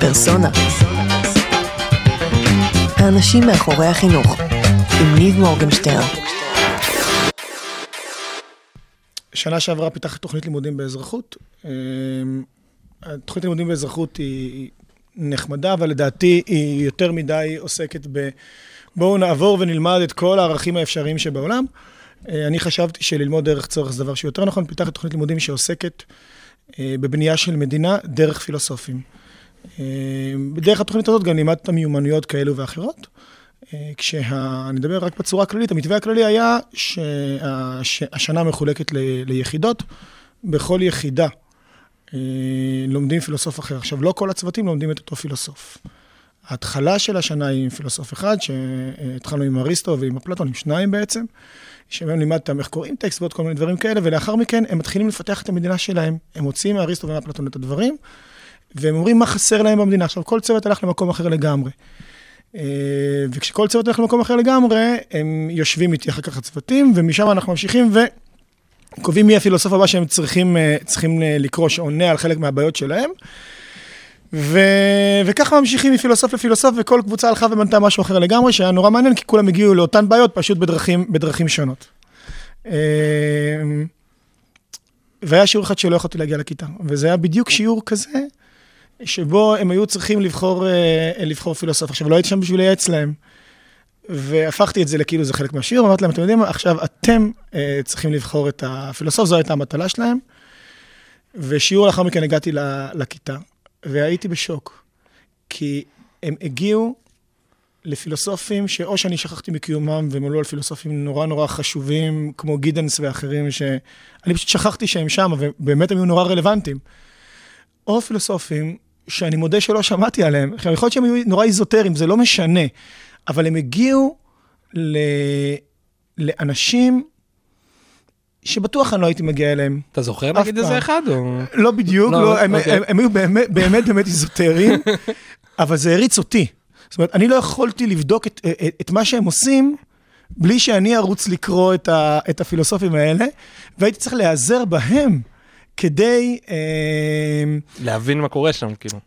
פרסונה. האנשים מאחורי החינוך, עם ניב מורגנשטרן. שנה שעברה פיתחתי תוכנית לימודים באזרחות. אה, התוכנית לימודים באזרחות היא נחמדה, אבל לדעתי היא יותר מדי עוסקת ב... בואו נעבור ונלמד את כל הערכים האפשריים שבעולם. אה, אני חשבתי שללמוד דרך צורך זה דבר שיותר נכון. פיתחתי תוכנית לימודים שעוסקת אה, בבנייה של מדינה דרך פילוסופים. בדרך התוכנית הזאת גם לימדת מיומנויות כאלו ואחרות. כשאני אדבר רק בצורה הכללית, המתווה הכללי היה שהשנה מחולקת ליחידות. בכל יחידה אה, לומדים פילוסוף אחר. עכשיו, לא כל הצוותים לומדים את אותו פילוסוף. ההתחלה של השנה היא עם פילוסוף אחד, שהתחלנו עם אריסטו ועם אפלטון, עם שניים בעצם, שבהם לימדתם איך קוראים טקסט ועוד כל מיני דברים כאלה, ולאחר מכן הם מתחילים לפתח את המדינה שלהם. הם מוציאים מאריסטו ומאפלטון את הדברים, והם אומרים מה חסר להם במדינה. עכשיו, כל צוות הלך למקום אחר לגמרי. אה, וכשכל צוות הולך למקום אחר לגמרי, הם יושבים איתי אחר כך הצוותים, ומשם אנחנו ממשיכים וקובעים מי הפילוסוף הבא שהם צריכים, אה, צריכים אה, לקרוא, שעונה על חלק מהבעיות שלהם. ו... וככה ממשיכים מפילוסוף לפילוסוף, וכל קבוצה הלכה ובנתה משהו אחר לגמרי, שהיה נורא מעניין, כי כולם הגיעו לאותן בעיות, פשוט בדרכים, בדרכים שונות. והיה שיעור אחד שלא יכולתי להגיע לכיתה, וזה היה בדיוק שיעור כזה, שבו הם היו צריכים לבחור, אה, לבחור פילוסוף. עכשיו, לא הייתי שם בשביל לייעץ להם. והפכתי את זה לכאילו זה חלק מהשיעור, אמרתי להם, אתם יודעים מה, עכשיו אתם אה, צריכים לבחור את הפילוסוף, זו הייתה המטלה שלהם. ושיעור לאחר מכן הגעתי לכיתה, והייתי בשוק. כי הם הגיעו לפילוסופים שאו שאני שכחתי מקיומם, והם עלו על פילוסופים נורא נורא חשובים, כמו גידנס ואחרים, שאני פשוט שכחתי שהם שם, ובאמת הם היו נורא רלוונטיים. או פילוסופים שאני מודה שלא שמעתי עליהם. יכול להיות שהם היו נורא איזוטריים, זה לא משנה, אבל הם הגיעו ל... לאנשים שבטוח אני לא הייתי מגיע אליהם. אתה זוכר נגיד איזה אחד? או... לא בדיוק, לא, לא, הם, אוקיי. הם, הם היו באמת באמת, באמת איזוטריים, אבל זה הריץ אותי. זאת אומרת, אני לא יכולתי לבדוק את, את, את מה שהם עושים בלי שאני ארוץ לקרוא את, ה, את הפילוסופים האלה, והייתי צריך להיעזר בהם. כדי... אה, להבין מה קורה שם, כאילו.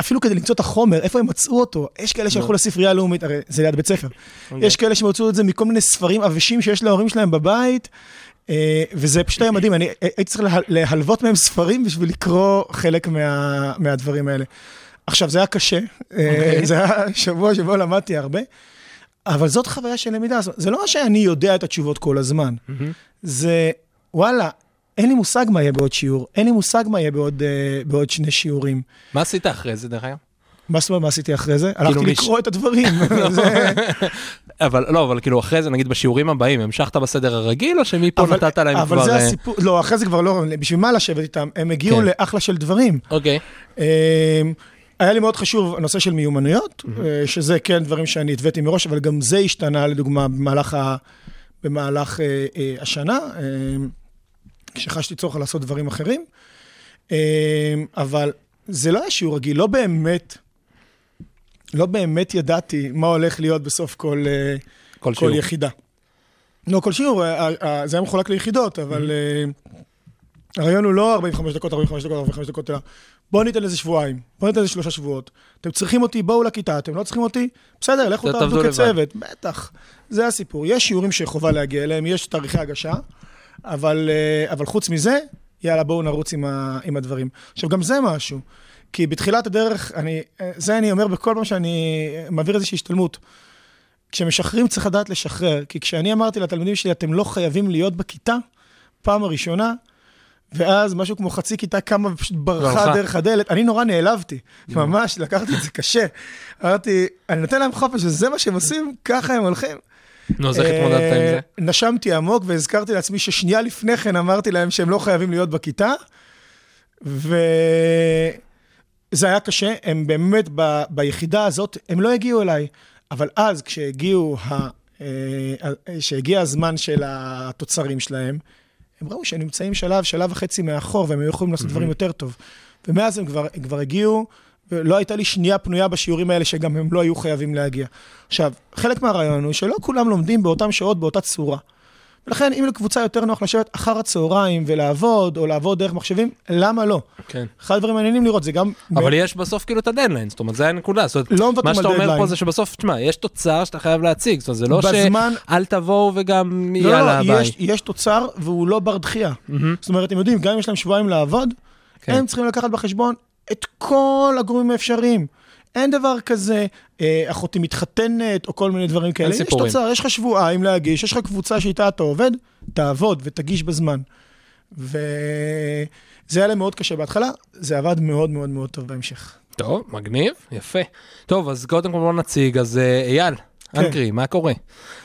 אפילו כדי למצוא את החומר, איפה הם מצאו אותו. יש כאלה שהלכו לספרייה הלאומית, הרי זה ליד בית ספר. אוקיי. יש כאלה שמצאו את זה מכל מיני ספרים עבשים שיש להורים שלהם בבית, אה, וזה פשוט היה מדהים, אני הייתי צריך להלוות מהם ספרים בשביל לקרוא חלק מהדברים האלה. עכשיו, זה היה קשה, אה, אוקיי. זה היה שבוע שבו למדתי הרבה, אבל זאת חוויה של למידה. זה לא שאני יודע את התשובות כל הזמן, זה, וואלה, אין לי מושג מה יהיה בעוד שיעור, אין לי מושג מה יהיה בעוד, uh, בעוד שני שיעורים. מה עשית אחרי זה, דרך אגב? מה זאת אומרת, מה עשיתי אחרי זה? כאילו הלכתי לקרוא את הדברים. אבל לא, אבל כאילו אחרי זה, נגיד בשיעורים הבאים, המשכת בסדר הרגיל, או שמפה נתת להם כבר... אבל זה אה, הסיפור, לא, אחרי זה כבר לא, בשביל מה לשבת איתם? הם הגיעו כן. לאחלה של דברים. אוקיי. אמ, היה לי מאוד חשוב הנושא של מיומנויות, אה, שזה כן דברים שאני התוויתי מראש, אבל גם זה השתנה, לדוגמה, במהלך השנה. אמ, כשחשתי צורך לעשות דברים אחרים. אה, אבל זה לא היה שיעור רגיל, לא באמת, לא באמת ידעתי מה הולך להיות בסוף כל, אה, כל, כל יחידה. לא כל שיעור, אה, זה היה מחולק ליחידות, אבל mm-hmm. הרעיון הוא לא 45 דקות, 45 דקות, 45 דקות, אלא בואו ניתן לזה שבועיים, בואו ניתן לזה שלושה שבועות. אתם צריכים אותי, בואו לכיתה, אתם לא צריכים אותי, בסדר, לכו תעבדו כצוות, בטח. זה הסיפור. יש שיעורים שחובה להגיע אליהם, יש תאריכי הגשה. אבל, אה, אבל חוץ מזה, יאללה, בואו נרוץ עם, ה, עם הדברים. עכשיו, גם זה משהו, כי בתחילת הדרך, אני, אה, זה אני אומר בכל פעם שאני מעביר איזושהי השתלמות. כשמשחררים צריך לדעת לשחרר, כי כשאני אמרתי לתלמידים שלי, אתם לא חייבים להיות בכיתה, פעם הראשונה, ואז משהו כמו חצי כיתה קמה ופשוט ברחה דרך הדלת, אני נורא נעלבתי, ממש, לקחתי את זה קשה. אמרתי, אני נותן להם חופש, וזה מה שהם עושים, ככה הם הולכים. נו, אז איך התמודדת עם זה? אה, נשמתי עמוק והזכרתי לעצמי ששנייה לפני כן אמרתי להם שהם לא חייבים להיות בכיתה, וזה היה קשה, הם באמת ב... ביחידה הזאת, הם לא הגיעו אליי, אבל אז כשהגיעו, ה... כשהגיע אה, הזמן של התוצרים שלהם, הם ראו שהם נמצאים שלב, שלב וחצי מאחור, והם היו יכולים לעשות דברים יותר טוב. ומאז הם כבר, הם כבר הגיעו ולא הייתה לי שנייה פנויה בשיעורים האלה, שגם הם לא היו חייבים להגיע. עכשיו, חלק מהרעיון הוא שלא כולם לומדים באותן שעות, באותה צורה. ולכן, אם לקבוצה יותר נוח לשבת אחר הצהריים ולעבוד, או לעבוד דרך מחשבים, למה לא? כן. אחד הדברים מעניינים לראות, זה גם... אבל יש בסוף כאילו את הדדליין, זאת אומרת, זה הנקודה. זאת אומרת, לא מה שאתה אומר. פה זה שבסוף, תשמע, יש תוצר שאתה חייב להציג, זאת אומרת, זה לא בזמן- שאל תבואו וגם לא, יאללה, לא, ביי. יש, יש תוצר והוא לא בר דחייה. זאת אומרת, אתם יודעים, גם אם יש להם שבועיים לעבוד, כן. הם צריכים לקחת בחשבון את כל הגורמים האפשריים. אין דבר כזה, אה, אחותי מתחתנת, או כל מיני דברים כאלה. יש סיפורים. תוצר, יש לך שבועיים להגיש, יש לך קבוצה שאיתה אתה עובד, תעבוד ותגיש בזמן. וזה היה להם מאוד קשה בהתחלה, זה עבד מאוד מאוד מאוד טוב בהמשך. טוב, מגניב, יפה. טוב, אז קודם כל בוא נציג, אז אה, אייל. אנקרי, מה קורה?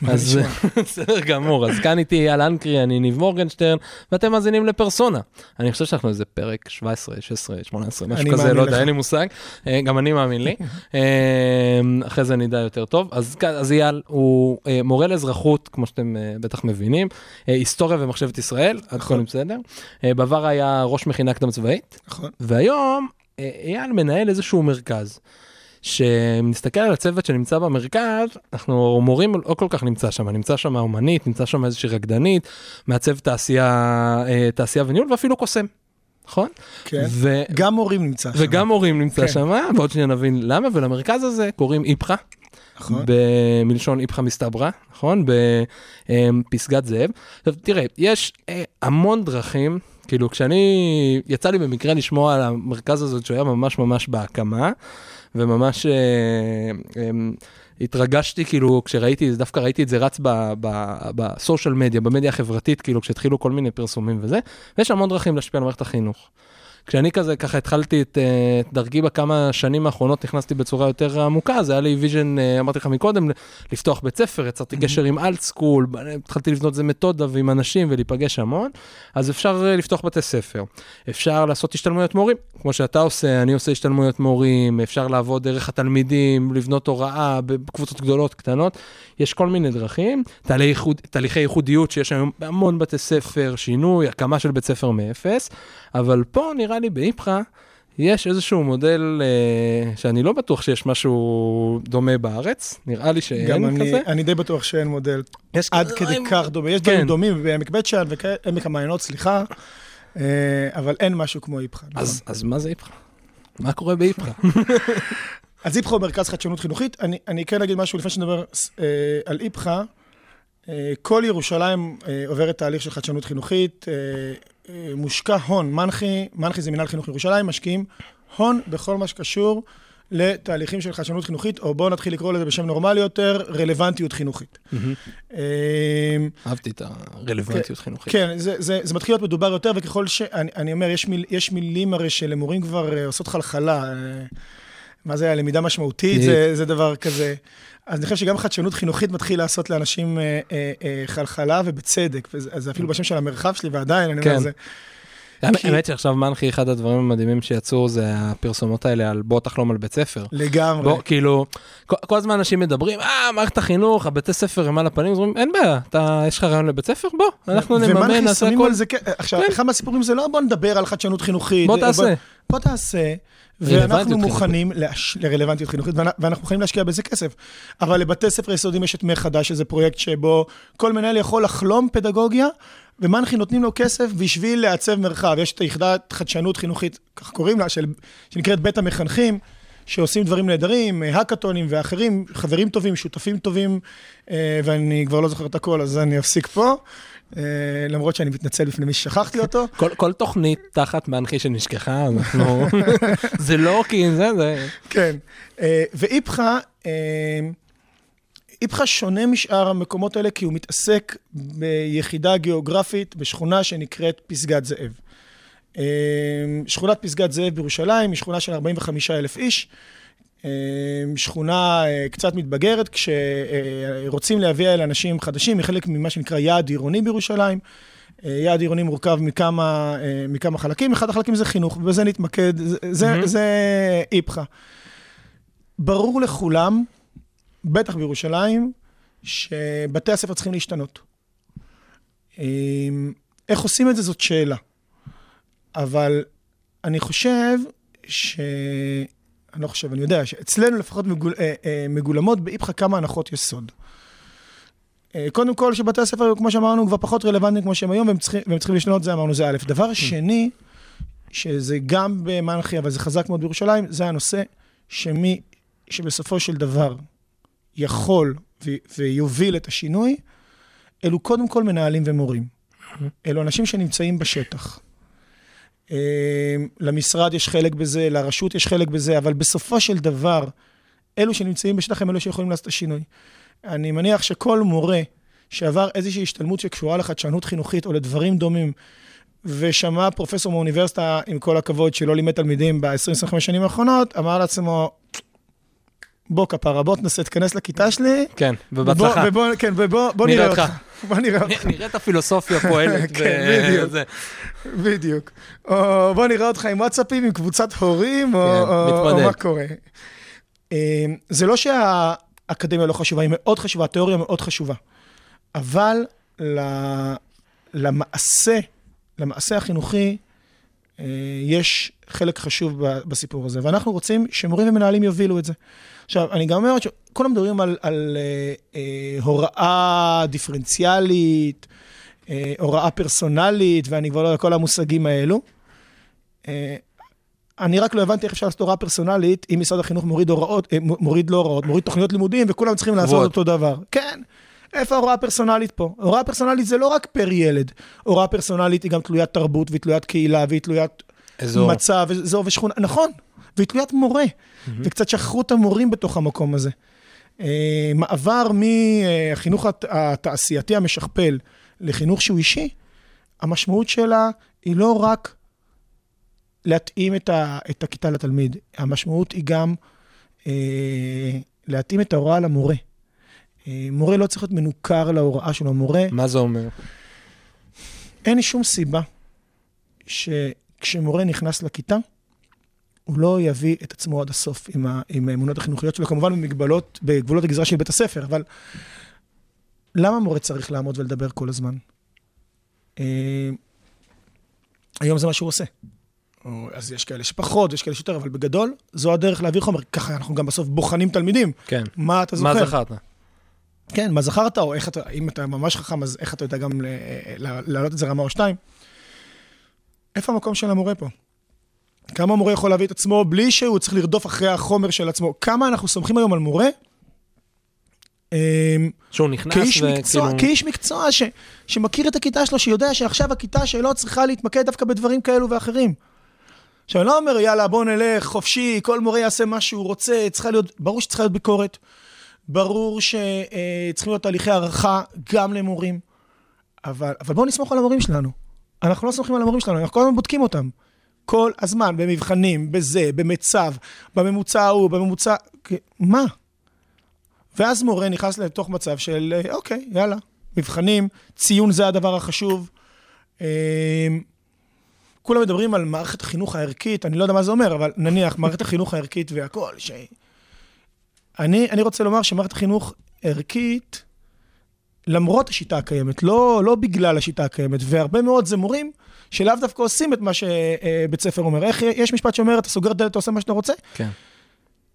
אז בסדר גמור, אז כאן איתי אייל אנקרי, אני ניב מורגנשטרן, ואתם מאזינים לפרסונה. אני חושב שאנחנו איזה פרק 17, 16, 18, משהו כזה, לא יודע. אין לי מושג. אה, גם אני מאמין לי. אה, אחרי זה נדע יותר טוב. אז אייל הוא אה, מורה לאזרחות, כמו שאתם אה, בטח מבינים, היסטוריה ומחשבת ישראל, עד נכון. כה בסדר. אה, בעבר היה ראש מכינה קדם צבאית. נכון. והיום אייל מנהל איזשהו מרכז. שנסתכל על הצוות שנמצא במרכז, אנחנו מורים לא כל כך נמצא שם, נמצא שם אומנית, נמצא שם איזושהי רקדנית, מעצב תעשייה, אה, תעשייה וניהול ואפילו קוסם, נכון? כן. ו... גם מורים נמצא שם. וגם מורים נמצא כן. שם, ועוד שניה נבין למה, ולמרכז הזה קוראים איפכא, נכון. ב- מלשון איפכא מסתברא, נכון? בפסגת זאב. עכשיו תראה, יש אה, המון דרכים, כאילו כשאני, יצא לי במקרה לשמוע על המרכז הזה שהוא היה ממש ממש בהקמה, וממש אה, אה, התרגשתי כאילו כשראיתי, דווקא ראיתי את זה רץ ב social media, במדיה החברתית, כאילו כשהתחילו כל מיני פרסומים וזה, ויש המון דרכים להשפיע על מערכת החינוך. כשאני כזה ככה התחלתי את, אה, את דרכי בכמה שנים האחרונות, נכנסתי בצורה יותר עמוקה, אז היה לי vision, אה, אמרתי לך מקודם, לפתוח בית ספר, יצרתי קשר עם AltSchool, התחלתי לבנות איזה מתודה ועם אנשים ולהיפגש המון, אז אפשר אה, לפתוח בתי ספר. אפשר לעשות השתלמויות מורים, כמו שאתה עושה, אני עושה השתלמויות מורים, אפשר לעבוד דרך התלמידים, לבנות הוראה בקבוצות גדולות, קטנות, יש כל מיני דרכים, תהליכי ייחודיות שיש היום בהמון בתי ספר, שינוי, הקמה של בית ספר מאפס, אבל פה נראה לי באיפכא, יש איזשהו מודל אה, שאני לא בטוח שיש משהו דומה בארץ, נראה לי שאין גם אני, כזה. אני די בטוח שאין מודל יש עד כדי דברים- כך דומה. יש כן. דברים דומים בעמק בית שאן ועמק המעיינות, סליחה, אה, אבל אין משהו כמו איפכא. נכון. אז, אז מה זה איפכא? מה קורה באיפכא? אז איפכא הוא מרכז חדשנות חינוכית. אני, אני כן אגיד משהו לפני שנדבר אה, על איפכא. אה, כל ירושלים אה, עוברת תהליך של חדשנות חינוכית. אה, אה, מושקע הון, מנחי, מנחי זה מנהל חינוך ירושלים, משקיעים הון בכל מה שקשור לתהליכים של חדשנות חינוכית, או בואו נתחיל לקרוא לזה בשם נורמלי יותר, רלוונטיות חינוכית. אה, אהבתי את הרלוונטיות חינוכית. כן, זה, מתחיל להיות מדובר יותר, וככל ש... אני, אומר, יש, מיל, יש מילים הרי שלמורים כבר uh, עושות חלחלה. Uh, מה זה הלמידה משמעותית? זה דבר כזה. אז אני חושב שגם חדשנות חינוכית מתחיל לעשות לאנשים uh, uh, uh, חלחלה, ובצדק. וזה, אז זה אפילו בשם של המרחב שלי, ועדיין, אני אומר, כן. זה... האמת- שעכשיו מנחי, אחד הדברים המדהימים שיצאו זה הפרסומות האלה על בוא תחלום על בית ספר. לגמרי. בוא, כאילו, כל, הזמן אנשים מדברים, אה, מערכת החינוך, הבתי ספר הם על הפנים, אומרים, אין בעיה, אתה, יש לך רעיון לבית ספר? בוא, אנחנו נממן, נעשה הכל. עכשיו, כן. אחד מהסיפורים זה לא בוא נדבר על חדשנות חינוכית. בוא תעשה. בוא תעשה. ואנחנו. מוכנים להש... לרלוונטיות חינוכית, ואנ- ואנחנו מוכנים להשקיע בזה כסף. אבל לבתי ספר יסודיים יש את מי חדש, שזה פרויקט שבו כל מנהל יכול לחלום פדגוגיה, ומנחי נותנים לו כסף בשביל לעצב מרחב. יש את היחידת חדשנות חינוכית, כך קוראים לה, של... שנקראת בית המחנכים. שעושים דברים נהדרים, האקתונים ואחרים, חברים טובים, שותפים טובים, אה, ואני כבר לא זוכר את הכל, אז אני אפסיק פה, אה, למרות שאני מתנצל בפני מי ששכחתי אותו. כל, כל תוכנית תחת מנחי שנשכחה, אנחנו... זה לא כי זה, זה... כן. אה, ואיפכא, אה, איפכא שונה משאר המקומות האלה כי הוא מתעסק ביחידה גיאוגרפית בשכונה שנקראת פסגת זאב. אה, שכונת פסגת זאב בירושלים היא שכונה של 45 אלף איש. אה, שכונה אה, קצת מתבגרת, כשרוצים להביא אל אנשים חדשים, היא חלק ממה שנקרא יעד עירוני בירושלים. יעד עירוני מורכב מכמה, מכמה חלקים, אחד החלקים זה חינוך, ובזה נתמקד, זה, זה, מהמם. זה איפכא. ברור לכולם, בטח בירושלים, שבתי הספר צריכים להשתנות. אה, איך עושים את זה זאת שאלה. אבל אני חושב ש... אני לא חושב, אני יודע שאצלנו לפחות מגול, אה, אה, מגולמות באיפכא כמה הנחות יסוד. אה, קודם כל, שבתי הספר, כמו שאמרנו, כבר פחות רלוונטיים כמו שהם היום, והם צריכים, והם צריכים לשנות זה, אמרנו, זה א'. דבר שני, שזה גם במנחי, אבל זה חזק מאוד בירושלים, זה הנושא שמי שבסופו של דבר יכול ו- ויוביל את השינוי, אלו קודם כל מנהלים ומורים. אלו אנשים שנמצאים בשטח. אה, למשרד יש חלק בזה, לרשות יש חלק בזה, אבל בסופו של דבר, אלו שנמצאים בשטח הם אלו שיכולים לעשות את השינוי. אני מניח שכל מורה שעבר איזושהי השתלמות שקשורה לחדשנות חינוכית או לדברים דומים, ושמע פרופסור מאוניברסיטה, עם כל הכבוד, שלא לימד תלמידים ב-20-25 שנים האחרונות, אמר לעצמו, בוא כפרה, בוא תנסה, תיכנס לכיתה שלי. כן, ובהצלחה. ובוא, כן, ובוא בוא נראה אותך. בוא נראה אותך. נראה את הפילוסופיה פועלת. כן, בדיוק. זה. בדיוק. או בוא נראה אותך עם וואטסאפים, עם קבוצת הורים, או, כן. מה קורה. אה, זה לא שהאקדמיה לא חשובה, היא מאוד חשובה, התיאוריה מאוד חשובה. אבל למעשה, למעשה החינוכי, אה, יש חלק חשוב בסיפור הזה, ואנחנו רוצים שמורים ומנהלים יובילו את זה. עכשיו, אני גם אומר שכולם מדברים על, על אה, אה, הוראה דיפרנציאלית, אה, הוראה פרסונלית, ואני כבר לא יודע, כל המושגים האלו. אה, אני רק לא הבנתי איך אפשר לעשות הוראה פרסונלית אם משרד החינוך מוריד הוראות, אה, מוריד לא הוראות, מוריד תוכניות לימודים וכולם צריכים לעשות. אותו דבר. כן. איפה ההוראה הפרסונלית פה? הוראה פרסונלית זה לא רק פר ילד. הוראה פרסונלית היא גם תלוית תרבות והיא תלוית קהילה והיא תלוית אזור. מצב, אזור ושכונה, נכון, והיא תלוית מורה. וקצת שכחו את המורים בתוך המקום הזה. אה, מעבר מהחינוך הת- התעשייתי המשכפל לחינוך שהוא אישי, המשמעות שלה היא לא רק להתאים את, ה, את הכיתה לתלמיד, המשמעות היא גם אה, להתאים את ההוראה למורה. אה, מורה לא צריך להיות מנוכר להוראה שלו, מורה, מה זה אומר? אין שום סיבה שכשמורה נכנס לכיתה, הוא לא יביא את עצמו עד הסוף עם, ה, עם האמונות החינוכיות שלו, כמובן במגבלות, בגבולות הגזרה של בית הספר, אבל למה מורה צריך לעמוד ולדבר כל הזמן? אה, היום זה מה שהוא עושה. או, אז יש כאלה שפחות, יש כאלה שיותר, אבל בגדול, זו הדרך להעביר חומר. ככה אנחנו גם בסוף בוחנים תלמידים. כן. מה אתה זוכר? מה זכרת? כן, מה זכרת, או איך אתה, אם אתה ממש חכם, אז איך אתה יודע גם להעלות את זה רמה או שתיים? איפה המקום של המורה פה? כמה מורה יכול להביא את עצמו בלי שהוא צריך לרדוף אחרי החומר של עצמו? כמה אנחנו סומכים היום על מורה? אמ, שהוא נכנס כאיש וכאילו... מקצוע, כאיש מקצוע ש, שמכיר את הכיתה שלו, שיודע שעכשיו הכיתה שלו צריכה להתמקד דווקא בדברים כאלו ואחרים. עכשיו, אני לא אומר, יאללה, בוא נלך חופשי, כל מורה יעשה מה שהוא רוצה, צריכה להיות, ברור שצריכה להיות ביקורת, ברור שצריכים להיות תהליכי הערכה גם למורים, אבל, אבל בואו נסמוך על המורים שלנו. אנחנו לא סומכים על המורים שלנו, אנחנו כל הזמן בודקים אותם. כל הזמן, במבחנים, בזה, במיצב, בממוצע ההוא, בממוצע... מה? ואז מורה נכנס לתוך מצב של, אה, אוקיי, יאללה, מבחנים, ציון זה הדבר החשוב. אה, כולם מדברים על מערכת החינוך הערכית, אני לא יודע מה זה אומר, אבל נניח, מערכת החינוך הערכית והכול, ש... אני, אני רוצה לומר שמערכת החינוך ערכית, למרות השיטה הקיימת, לא, לא בגלל השיטה הקיימת, והרבה מאוד זה מורים שלאו דווקא עושים את מה שבית ספר אומר. איך, יש משפט שאומר, אתה סוגר דלת, אתה עושה מה שאתה רוצה? כן.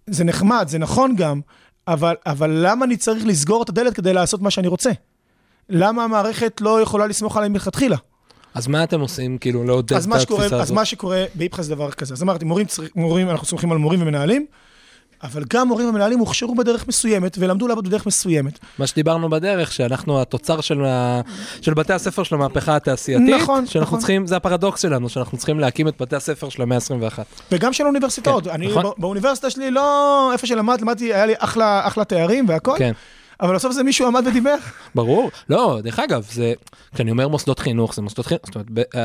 זה נחמד, זה נכון גם, אבל, אבל למה אני צריך לסגור את הדלת כדי לעשות מה שאני רוצה? למה המערכת לא יכולה לסמוך עליי מלכתחילה? אז מה אתם עושים, כאילו, לעודד אז את התפיסה אז הזאת? מה שקורה באיפכא זה דבר כזה. אז אמרתי, מורים, צריך- מורים, אנחנו סומכים על מורים ומנהלים, אבל גם מורים ומנהלים הוכשרו בדרך מסוימת ולמדו לעבוד בדרך מסוימת. מה שדיברנו בדרך, שאנחנו התוצר של, ה... של בתי הספר של המהפכה התעשייתית, נכון, שאנחנו נכון. צריכים, זה הפרדוקס שלנו, שאנחנו צריכים להקים את בתי הספר של המאה ה-21. וגם של האוניברסיטאות. כן, אני נכון. בא- באוניברסיטה שלי, לא איפה שלמדתי, למדתי, היה לי אחלה, אחלה תארים והכל, כן, אבל בסוף זה מישהו עמד ודיבר. ברור. לא, דרך אגב, זה, כשאני אומר מוסדות חינוך, זה מוסדות חינוך, זאת אומרת, ב, uh,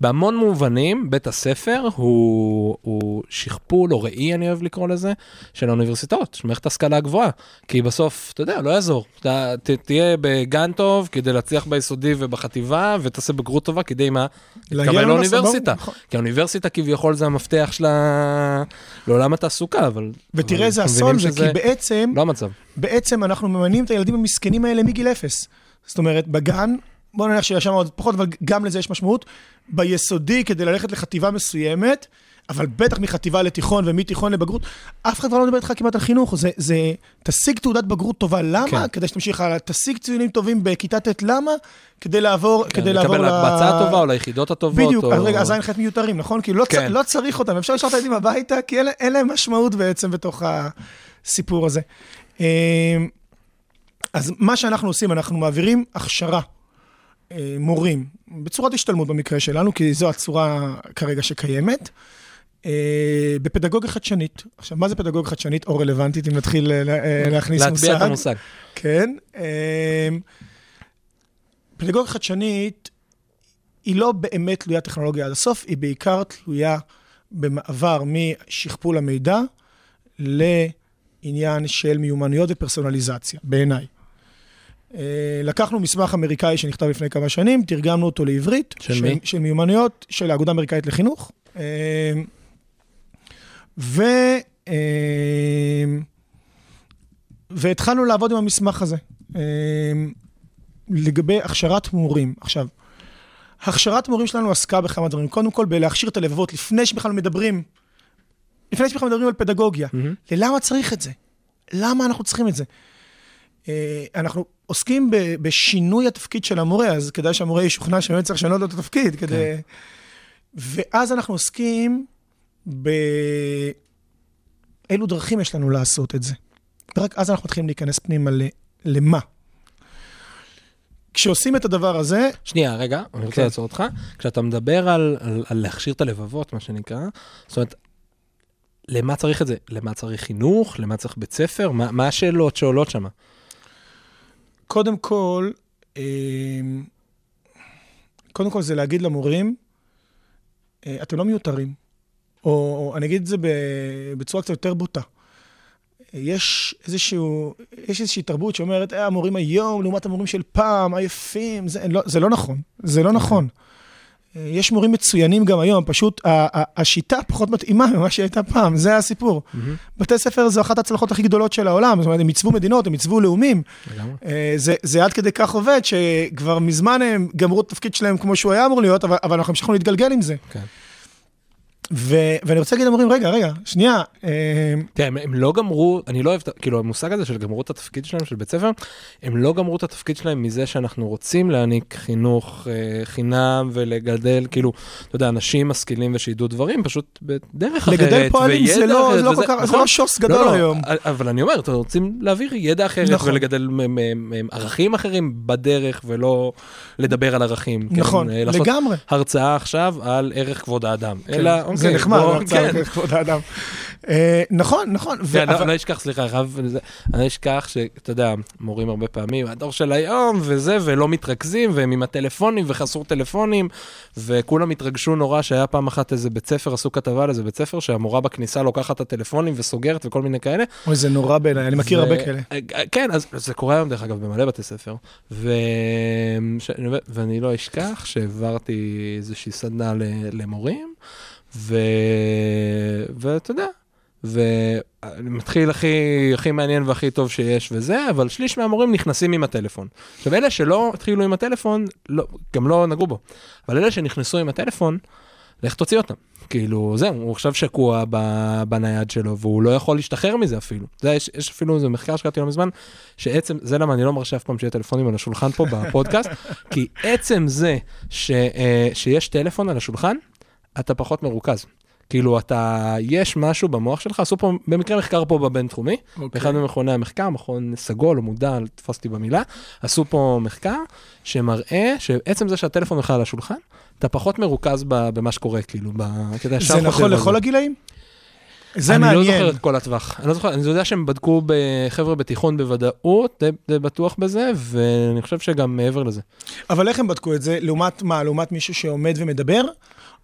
בהמון מובנים, בית הספר הוא, הוא שכפול או ראי, אני אוהב לקרוא לזה, של האוניברסיטאות, של מערכת ההשכלה הגבוהה. כי בסוף, אתה יודע, לא יעזור. אתה ת, תהיה בגן טוב כדי להצליח ביסודי ובחטיבה, ותעשה בגרות טובה כדי מה? להתקבל לאוניברסיטה, נכון. כי האוניברסיטה כביכול זה המפתח שלה לעולם התעסוקה, אבל... ותראה איזה אסון זה, כי בעצם, לא המצב. בעצם אנחנו ממנים את הילדים המסכנים האלה מגיל אפס. זאת אומרת, בגן, בוא נניח שיש שם עוד פחות, אבל גם לזה יש משמעות. ביסודי, כדי ללכת לחטיבה מסוימת, אבל בטח מחטיבה לתיכון ומתיכון לבגרות, אף אחד כבר לא מדבר איתך כמעט על חינוך. זה, זה, תשיג תעודת בגרות טובה, למה? כן. כדי שתמשיך הלאה. תשיג ציונים טובים בכיתה ט', למה? כדי לעבור, כן, כדי לעבור לקבל להקבצה הטובה או ליחידות הטובות. בדיוק, או... אז רגע, אז זין ח' מיותרים, נכון? כאילו, לא, צ... כן. לא צריך אותם, אפשר לשלוח את הילדים הביתה, כי אין, אין להם משמעות בעצם בתוך הסיפור הזה. אמ, אז מה שאנחנו עושים, אנחנו מעבירים הכשרה, מורים, בצורת השתלמות במקרה שלנו, כי זו הצורה כרגע שקיימת, אה, בפדגוגיה חדשנית. עכשיו, מה זה פדגוגיה חדשנית או רלוונטית, אם נתחיל אה, אה, להכניס מושג? להטביע את המושג. כן. פדגוגיה חדשנית היא לא באמת תלויה טכנולוגיה עד הסוף, היא בעיקר תלויה במעבר משכפול המידע לעניין של מיומנויות ופרסונליזציה, בעיניי. אה, לקחנו מסמך אמריקאי שנכתב לפני כמה שנים, תרגמנו אותו לעברית. של מי? של מיומנויות של האגודה האמריקאית לחינוך. אה, ו... אה, והתחלנו לעבוד עם המסמך הזה. לגבי הכשרת מורים. עכשיו, הכשרת מורים שלנו עסקה בכמה דברים. קודם כל, בלהכשיר את הלבבות לפני שבכלל מדברים, לפני שבכלל מדברים על פדגוגיה. מהמם. ללמה צריך את זה? למה אנחנו צריכים את זה? אה, אנחנו עוסקים בשינוי התפקיד של המורה, אז כדאי שהמורה ישוכנע שבאמת צריך לשנות לו את התפקיד, כדי... ואז אנחנו עוסקים באילו דרכים יש לנו לעשות את זה. ורק אז אנחנו מתחילים להיכנס פנימה ל... למה. כשעושים את הדבר הזה, שנייה, רגע, אני רוצה כן. לעצור אותך. כשאתה מדבר על, על, על להכשיר את הלבבות, מה שנקרא, זאת אומרת, למה צריך את זה? למה צריך חינוך? למה צריך בית ספר? מה, מה השאלות שעולות שם? קודם כל, אה, קודם כל זה להגיד למורים, אה, אתם לא מיותרים. או, או אני אגיד את זה בצורה קצת יותר בוטה. יש איזשהו, יש איזושהי תרבות שאומרת, אה, המורים היום, לעומת המורים של פעם, עייפים, זה לא, זה לא נכון. זה לא נכון. אה, יש מורים מצוינים גם היום, פשוט השיטה פחות מתאימה ממה שהייתה פעם, זה הסיפור. בתי ספר זו אחת ההצלחות הכי גדולות של העולם, זאת אומרת, הם עיצבו מדינות, הם עיצבו לאומים. אה, זה, זה עד כדי כך עובד, שכבר מזמן הם גמרו את התפקיד שלהם כמו שהוא היה אמור להיות, אבל, אבל אנחנו המשכנו להתגלגל עם זה. כן. ו, ואני רוצה להגיד למורים, רגע, רגע, שנייה, אה, תראה, הם, הם לא גמרו, אני לא אוהב, כאילו, המושג הזה של גמרו את התפקיד שלהם, של בית ספר, הם לא גמרו את התפקיד שלהם מזה שאנחנו רוצים להעניק חינוך אה, חינם ולגדל, כאילו, אתה יודע, אנשים משכילים ושידעו דברים, פשוט בדרך אחרת. לגדל פועלים זה לא, אחרת, לא וזה- כל כך, זה נכון? לא שוס גדול לא, לא, היום. אבל אני אומר, אתם רוצים להעביר ידע אחרת נכון. ולגדל מ- מ- מ- ערכים אחרים בדרך, ולא לדבר על ערכים. כן? נכון, לעשות לגמרי. הרצאה עכשיו על ערך כבוד האדם. כן, אלא, זה אוקיי, נחמד, בוא- הרצאה כן. על כבוד האדם. אה, נכון, נכון. כן, לא- אשכח, סליחה, אני לא אשכח שאתה יודע, מורים הרבה פעמים, הדור של היום וזה, ולא מתרכזים, והם עם הטלפונים וחסור טלפונים, וכולם התרגשו נורא שהיה פעם אחת איזה בית ספר, עשו כתבה על איזה בית ספר, שהמורה בכניסה לוקחת את הטלפונים וסוגרת וכל מיני כאלה. אוי, זה נורא בעיניי, אני מכיר הרבה כאלה. כן, אז זה קורה היום דרך אגב במלא בתי ספר. ואני לא אשכח שהעברתי איזושהי סדנה. למורים, ו... ואתה יודע, ומתחיל הכי, הכי מעניין והכי טוב שיש וזה, אבל שליש מהמורים נכנסים עם הטלפון. עכשיו אלה שלא התחילו עם הטלפון, לא, גם לא נגעו בו, אבל אלה שנכנסו עם הטלפון, לך תוציא אותם. כאילו, זהו, הוא עכשיו שקוע בנייד שלו, והוא לא יכול להשתחרר מזה אפילו. זה, יש, יש אפילו איזה מחקר שקראתי לא מזמן, שעצם, זה למה אני לא מרשה אף פעם שיהיה טלפונים על השולחן פה בפודקאסט, כי עצם זה ש, אה, שיש טלפון על השולחן, אתה פחות מרוכז. כאילו, אתה, יש משהו במוח שלך, עשו פה במקרה מחקר פה בבינתחומי, אוקיי. באחד ממכוני המחקר, מכון סגול או מודע, תפסתי במילה, עשו פה מחקר שמראה שעצם זה שהטלפון בכלל על השולחן, אתה פחות מרוכז במה שקורה, כאילו, ב... זה נכון לכל הגילאים? זה אני לא מעניין. זוכר את כל הטווח. אני לא זוכר, אני יודע שהם בדקו בחבר'ה בתיכון בוודאות, די, די בטוח בזה, ואני חושב שגם מעבר לזה. אבל איך הם בדקו את זה? לעומת מה? לעומת מישהו שעומד ומדבר?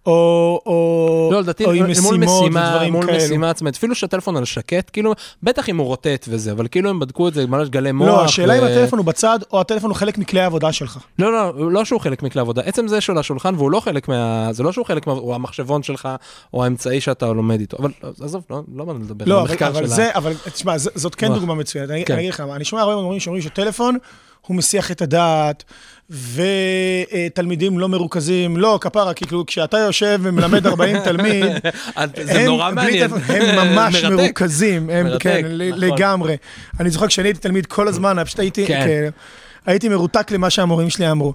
או, או, לא, לדעתי, או עם מול משימות משימה, ודברים מול כאלו? משימה עצמית, אפילו שהטלפון על שקט, כאילו, בטח אם הוא רוטט וזה, אבל כאילו הם בדקו את זה, ממש גלי מוח. לא, השאלה ו- אם הטלפון הוא בצד, או הטלפון הוא חלק מכלי העבודה שלך. לא, לא, לא שהוא חלק מכלי עבודה, עצם זה שהוא על השולחן והוא לא חלק מה... זה לא שהוא חלק מה... הוא המחשבון שלך, או האמצעי שאתה לומד איתו, אבל עזוב, לא, לא באנו לדבר לא, על אבל, המחקר אבל של ה- זה, אבל תשמע, זאת כן. דוגמה מצוינת. כן. אני אגיד לך אני שומע הרבה מורים שאומרים שטלפון הוא מסיח את הדעת, ותלמידים לא מרוכזים, לא, כפרה, כי כאילו כשאתה יושב ומלמד 40 תלמיד, זה הם, נורא מעניין. הם ממש מרתק. מרוכזים, הם, מרתק, כן, נכון. לגמרי. אני זוכר כשאני הייתי תלמיד כל הזמן, פשוט הייתי, כן. כן. הייתי מרותק למה שהמורים שלי אמרו.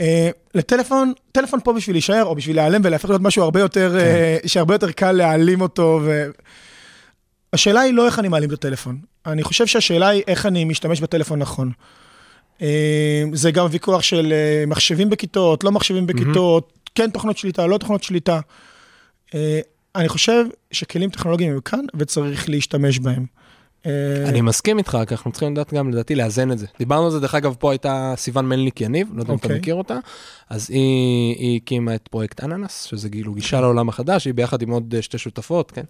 אה, לטלפון, טלפון פה בשביל להישאר, או בשביל להיעלם ולהפך להיות משהו הרבה יותר, כן. אה, שהרבה יותר קל להעלים אותו. ו... השאלה היא לא איך אני מעלים את הטלפון. אני חושב שהשאלה היא איך אני משתמש בטלפון נכון. אה, זה גם ויכוח של אה, מחשבים בכיתות, לא מחשבים בכיתות, כן תוכנות שליטה, לא תוכנות שליטה. אה, אני חושב שכלים טכנולוגיים הם כאן וצריך להשתמש בהם. אה, אני מסכים איתך, רק אנחנו צריכים לדעת גם, לדעתי, לאזן את זה. דיברנו על זה, דרך אגב, פה הייתה סיוון מלניק יניב, לא יודע אם אתה אוקיי. מכיר אותה, אז היא הקימה את פרויקט אננס, שזה כאילו גישה לעולם החדש, היא ביחד עם עוד אה, שתי שותפות, כן?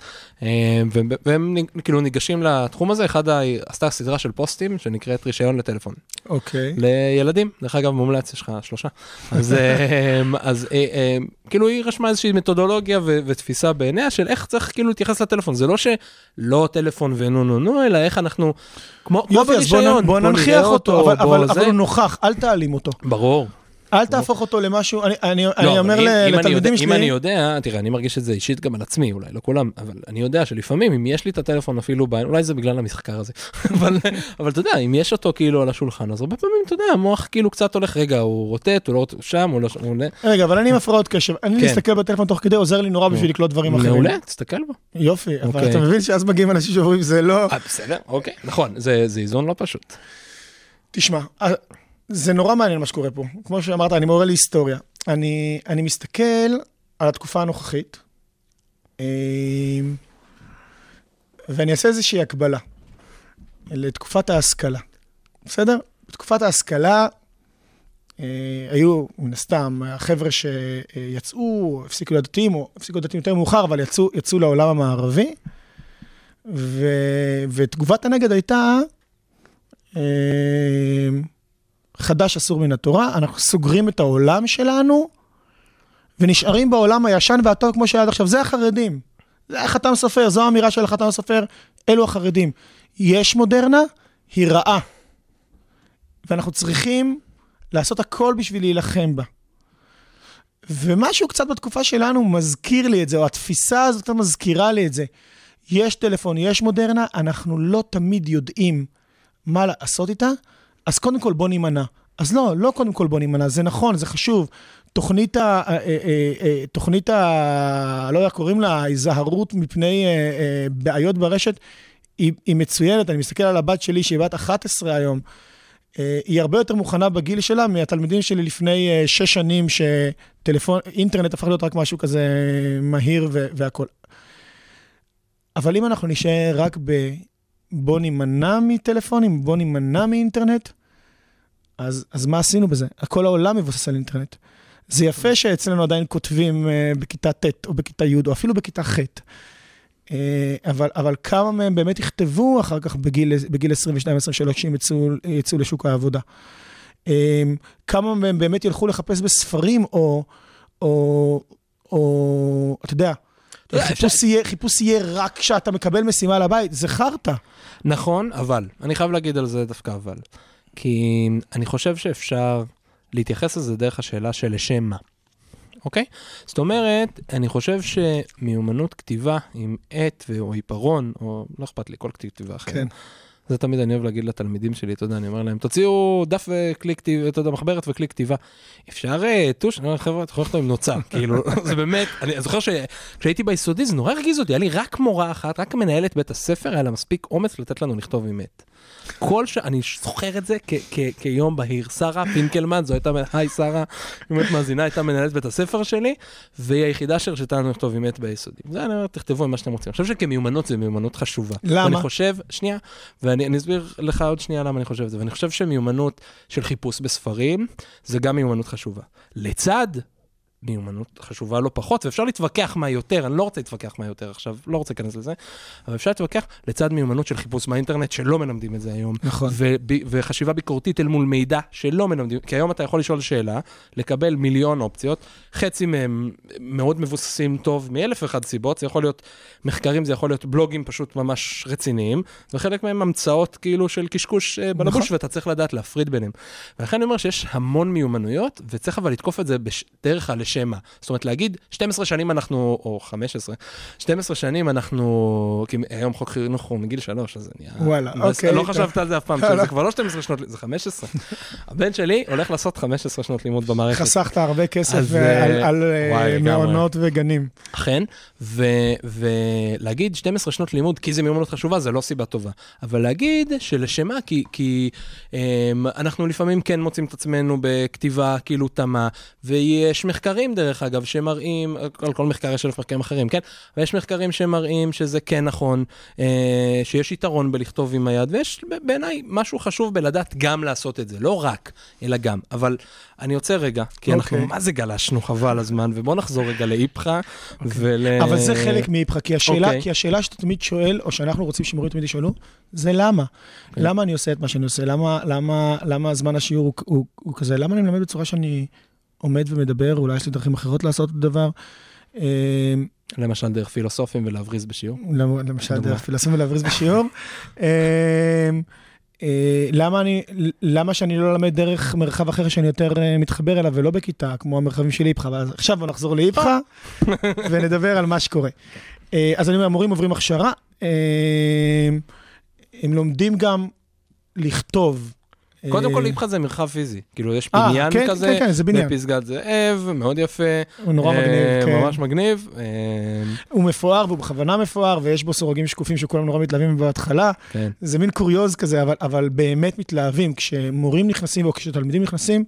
אה, והם- כאילו ניגשים לתחום הזה, אחד, עשתה סדרה של פוסטים שנקראת רישיון לטלפון. אוקיי. לילדים, דרך אגב, מומלץ, יש לך שלושה. אז, כאילו היא רשמה איזושהי מתודולוגיה ותפיסה בעיניה של איך צריך כאילו להתייחס לטלפון. זה לא שלא טלפון ונו נו נו, אלא איך אנחנו, כמו כמו יופי, בוא נ- ברישיון, בוא נראה ננכיח אותו, אבל- בוא אבל זה. אבל הוא נוכח, אל תעלים אותו. ברור. אל תהפוך אותו למשהו, אני- אני לא, אני אומר אם- ל- אם אני יודע- לתלמידים אם אני שלי, יודע, תראה, אני מרגיש את זה אישית גם על עצמי, אולי לא כולם, אבל אני יודע שלפעמים אם יש לי את הטלפון אפילו, ב- אולי זה בגלל המחקר הזה, אבל אבל אתה יודע, אם יש אותו כאילו על השולחן, אז הרבה פעמים, אתה יודע, המוח כאילו קצת הולך, רגע, הוא רוטט, הוא לא רוטט, הוא שם, הוא לא שם, הוא. רגע, אבל אני עם הפרעות קשב, אני כן. להסתכל בטלפון תוך כדי עוזר לי נורא בשביל לקלוט דברים אחרים. מעולה, תסתכל בו. יופי, אבל אוקיי. אתה מבין שאז מגיעים אנשים שאומרים, זה לא... אה, בסדר, אוקיי, נכון, זה זה איזון לא פשוט. תשמע, זה נורא מעניין מה שקורה פה. כמו שאמרת, אני מורה להיסטוריה. אני, אני מסתכל על התקופה הנוכחית, אה, ואני אעשה איזושהי הקבלה לתקופת ההשכלה. בסדר? בתקופת ההשכלה אה, היו, מן הסתם, החבר'ה שיצאו, הפסיקו להיות דתיים, או הפסיקו להיות דתיים יותר מאוחר, אבל יצאו, יצאו לעולם המערבי, ו, ותגובת הנגד הייתה, אה, חדש אסור מן התורה, אנחנו סוגרים את העולם שלנו ונשארים בעולם הישן והטוב כמו שהיה עד עכשיו. זה החרדים. זה החתם סופר, זו האמירה של החתם סופר, אלו החרדים. יש מודרנה, היא רעה. ואנחנו צריכים לעשות הכל בשביל להילחם בה. ומשהו קצת בתקופה שלנו מזכיר לי את זה, או התפיסה הזאת מזכירה לי את זה. יש טלפון, יש מודרנה, אנחנו לא תמיד יודעים מה לעשות איתה, אז קודם כל בוא נימנע. אז לא, לא קודם כל בוא נימנע, זה נכון, זה חשוב. תוכנית ה... אה, אה, אה, תוכנית ה... לא יודע, קוראים לה היזהרות מפני בעיות ברשת, היא, היא מצוינת, אני מסתכל על הבת שלי, שהיא בת 11 היום, היא הרבה יותר מוכנה בגיל שלה מהתלמידים שלי לפני שש שנים, שטלפון, אינטרנט הפך להיות רק משהו כזה מהיר והכול. אבל אם אנחנו נשאר רק ב... בוא נימנע מטלפונים, בוא נימנע מאינטרנט, אז, אז מה עשינו בזה? כל העולם מבוסס על אינטרנט. זה יפה שאצלנו עדיין כותבים uh, בכיתה ט' או בכיתה י' או אפילו בכיתה ח', uh, אבל, אבל כמה מהם באמת יכתבו אחר כך בגיל, בגיל 22-23 כשהם יצאו, יצאו לשוק העבודה? Um, כמה מהם באמת ילכו לחפש בספרים או, או, או אתה יודע, אתה יודע, חיפוש יהיה, חיפוש יהיה רק כשאתה מקבל משימה לבית, זה חרטא. נכון, אבל, אני חייב להגיד על זה דווקא אבל. כי אני חושב שאפשר להתייחס לזה דרך השאלה של לשם מה, אוקיי? זאת אומרת, אני חושב שמיומנות כתיבה עם עט או עיפרון, או לא אכפת לי, כל כתיבה אחרת. כן. זה תמיד אני אוהב להגיד לתלמידים שלי, אתה יודע, אני אומר להם, תוציאו דף כתיבה, אתה יודע, מחברת וכלי כתיבה. אפשר אה, טוש, אני אומר, חבר'ה, אתה יכול לכתוב עם נוצה, כאילו, זה באמת, אני זוכר שכשהייתי ביסודי זה נורא הרגיז אותי, היה לי רק מורה אחת, רק מנהלת בית הספר, היה לה מספיק אומץ לתת לנו לכתוב עם עט. כל ש... אני זוכר את זה כ- כ- כיום בהיר. שרה פינקלמן, זו הייתה, היי שרה, באמת מאזינה, הייתה מנהלת בית הספר שלי, והיא היחידה שהרשתה לנו לכתוב עם עט ביסודי. זה אני אומר, תכתבו עם מה שאתם רוצים. אני חושב שכמיומנות זה מיומנות חשובה. למה? ואני חושב, שנייה, ואני אני אסביר לך עוד שנייה למה אני חושב את זה, ואני חושב שמיומנות של חיפוש בספרים, זה גם מיומנות חשובה. לצד מיומנות חשובה לא פחות, ואפשר להתווכח מה יותר, אני לא רוצה להתווכח מה יותר עכשיו, לא רוצה להיכנס לזה, אבל אפשר להתווכח לצד מיומנות של חיפוש מהאינטרנט, שלא מלמדים את זה היום. נכון. וחשיבה ביקורתית אל מול מידע שלא מלמדים, כי היום אתה יכול לשאול שאלה, לקבל מיליון אופציות, חצי מהם מאוד מבוססים טוב מאלף ואחת סיבות, זה יכול להיות מחקרים, זה יכול להיות בלוגים פשוט ממש רציניים, וחלק מהם המצאות כאילו של קשקוש אה, בלבוש, נכון. ואתה צריך לדעת להפריד ביניהם. ולכן אני אומר שיש המון מיומנויות, וצריך אבל לתקוף את זה בדרך הלשם מה. זאת אומרת, להגיד, 12 שנים אנחנו, או 15, 12 שנים אנחנו, כי היום חוק חינוך הוא מגיל 3, אז זה נהיה... וואלה, אוקיי, לא טוב. חשבת על זה אף פעם, לא, לא. זה כבר לא 12 שנות, זה 15. הבן שלי הולך לעשות 15 שנות לימוד במערכת. חסכת הרבה כסף אה, על- אה, על אה. מעונות וגנים. אכן, ולהגיד 12 שנות לימוד, כי זו מיומנות חשובה, זה לא סיבה טובה. אבל להגיד שלשם מה, כי, um, אנחנו לפעמים כן מוצאים את עצמנו בכתיבה כאילו תמה, ויש מחקרים, דרך אגב, שמראים, על כל מחקר יש אלף מחקרים אחרים, כן? ויש מחקרים שמראים שזה כן נכון, uh, שיש יתרון בלכתוב עם היד, ויש בעיניי משהו חשוב בלדעת גם לעשות את זה, לא רק, אלא גם. אבל אני עוצר רגע, כי אנחנו אוקיי. מה זה גלשנו חבל הזמן, ובואו נחזור רגע לאיפכא ול... אבל זה חלק מאיפכא, כי השאלה, אוקיי. כי השאלה שאתה תמיד שואל, או שאנחנו רוצים שמורים תמיד ישאלו, זה למה. כן. למה אני עושה את מה שאני עושה? למה, למה, למה זמן השיעור הוא, הוא, הוא כזה? למה אני מלמד בצורה שאני עומד ומדבר? אולי יש לי דרכים אחרות לעשות את הדבר? אה, למשל דרך פילוסופים ולהבריז בשיעור. למ- למשל. דרך פילוסופיה ולהבריז בשיעור. אה, אה, למה אני, למה שאני לא אלמד דרך מרחב אחר שאני יותר אה, מתחבר אליו ולא בכיתה, כמו המרחבים של איפכא? אבל עכשיו בוא נחזור לאיפכא ונדבר על מה שקורה. אה, אז אני אומר, המורים עוברים הכשרה, אה, הם לומדים גם לכתוב. קודם כל אה, איפכא זה מרחב פיזי. כאילו יש אה, בניין כן, כזה, כן, כן, זה בניין. בפסגת זאב, מאוד יפה. הוא נורא אה, מגניב, כן. ממש מגניב. אה, הוא מפואר והוא בכוונה מפואר, ויש בו סורגים שקופים שכולם נורא מתלהבים בהתחלה. כן. זה מין קוריוז כזה, אבל, אבל באמת מתלהבים. כשמורים נכנסים או כשתלמידים נכנסים,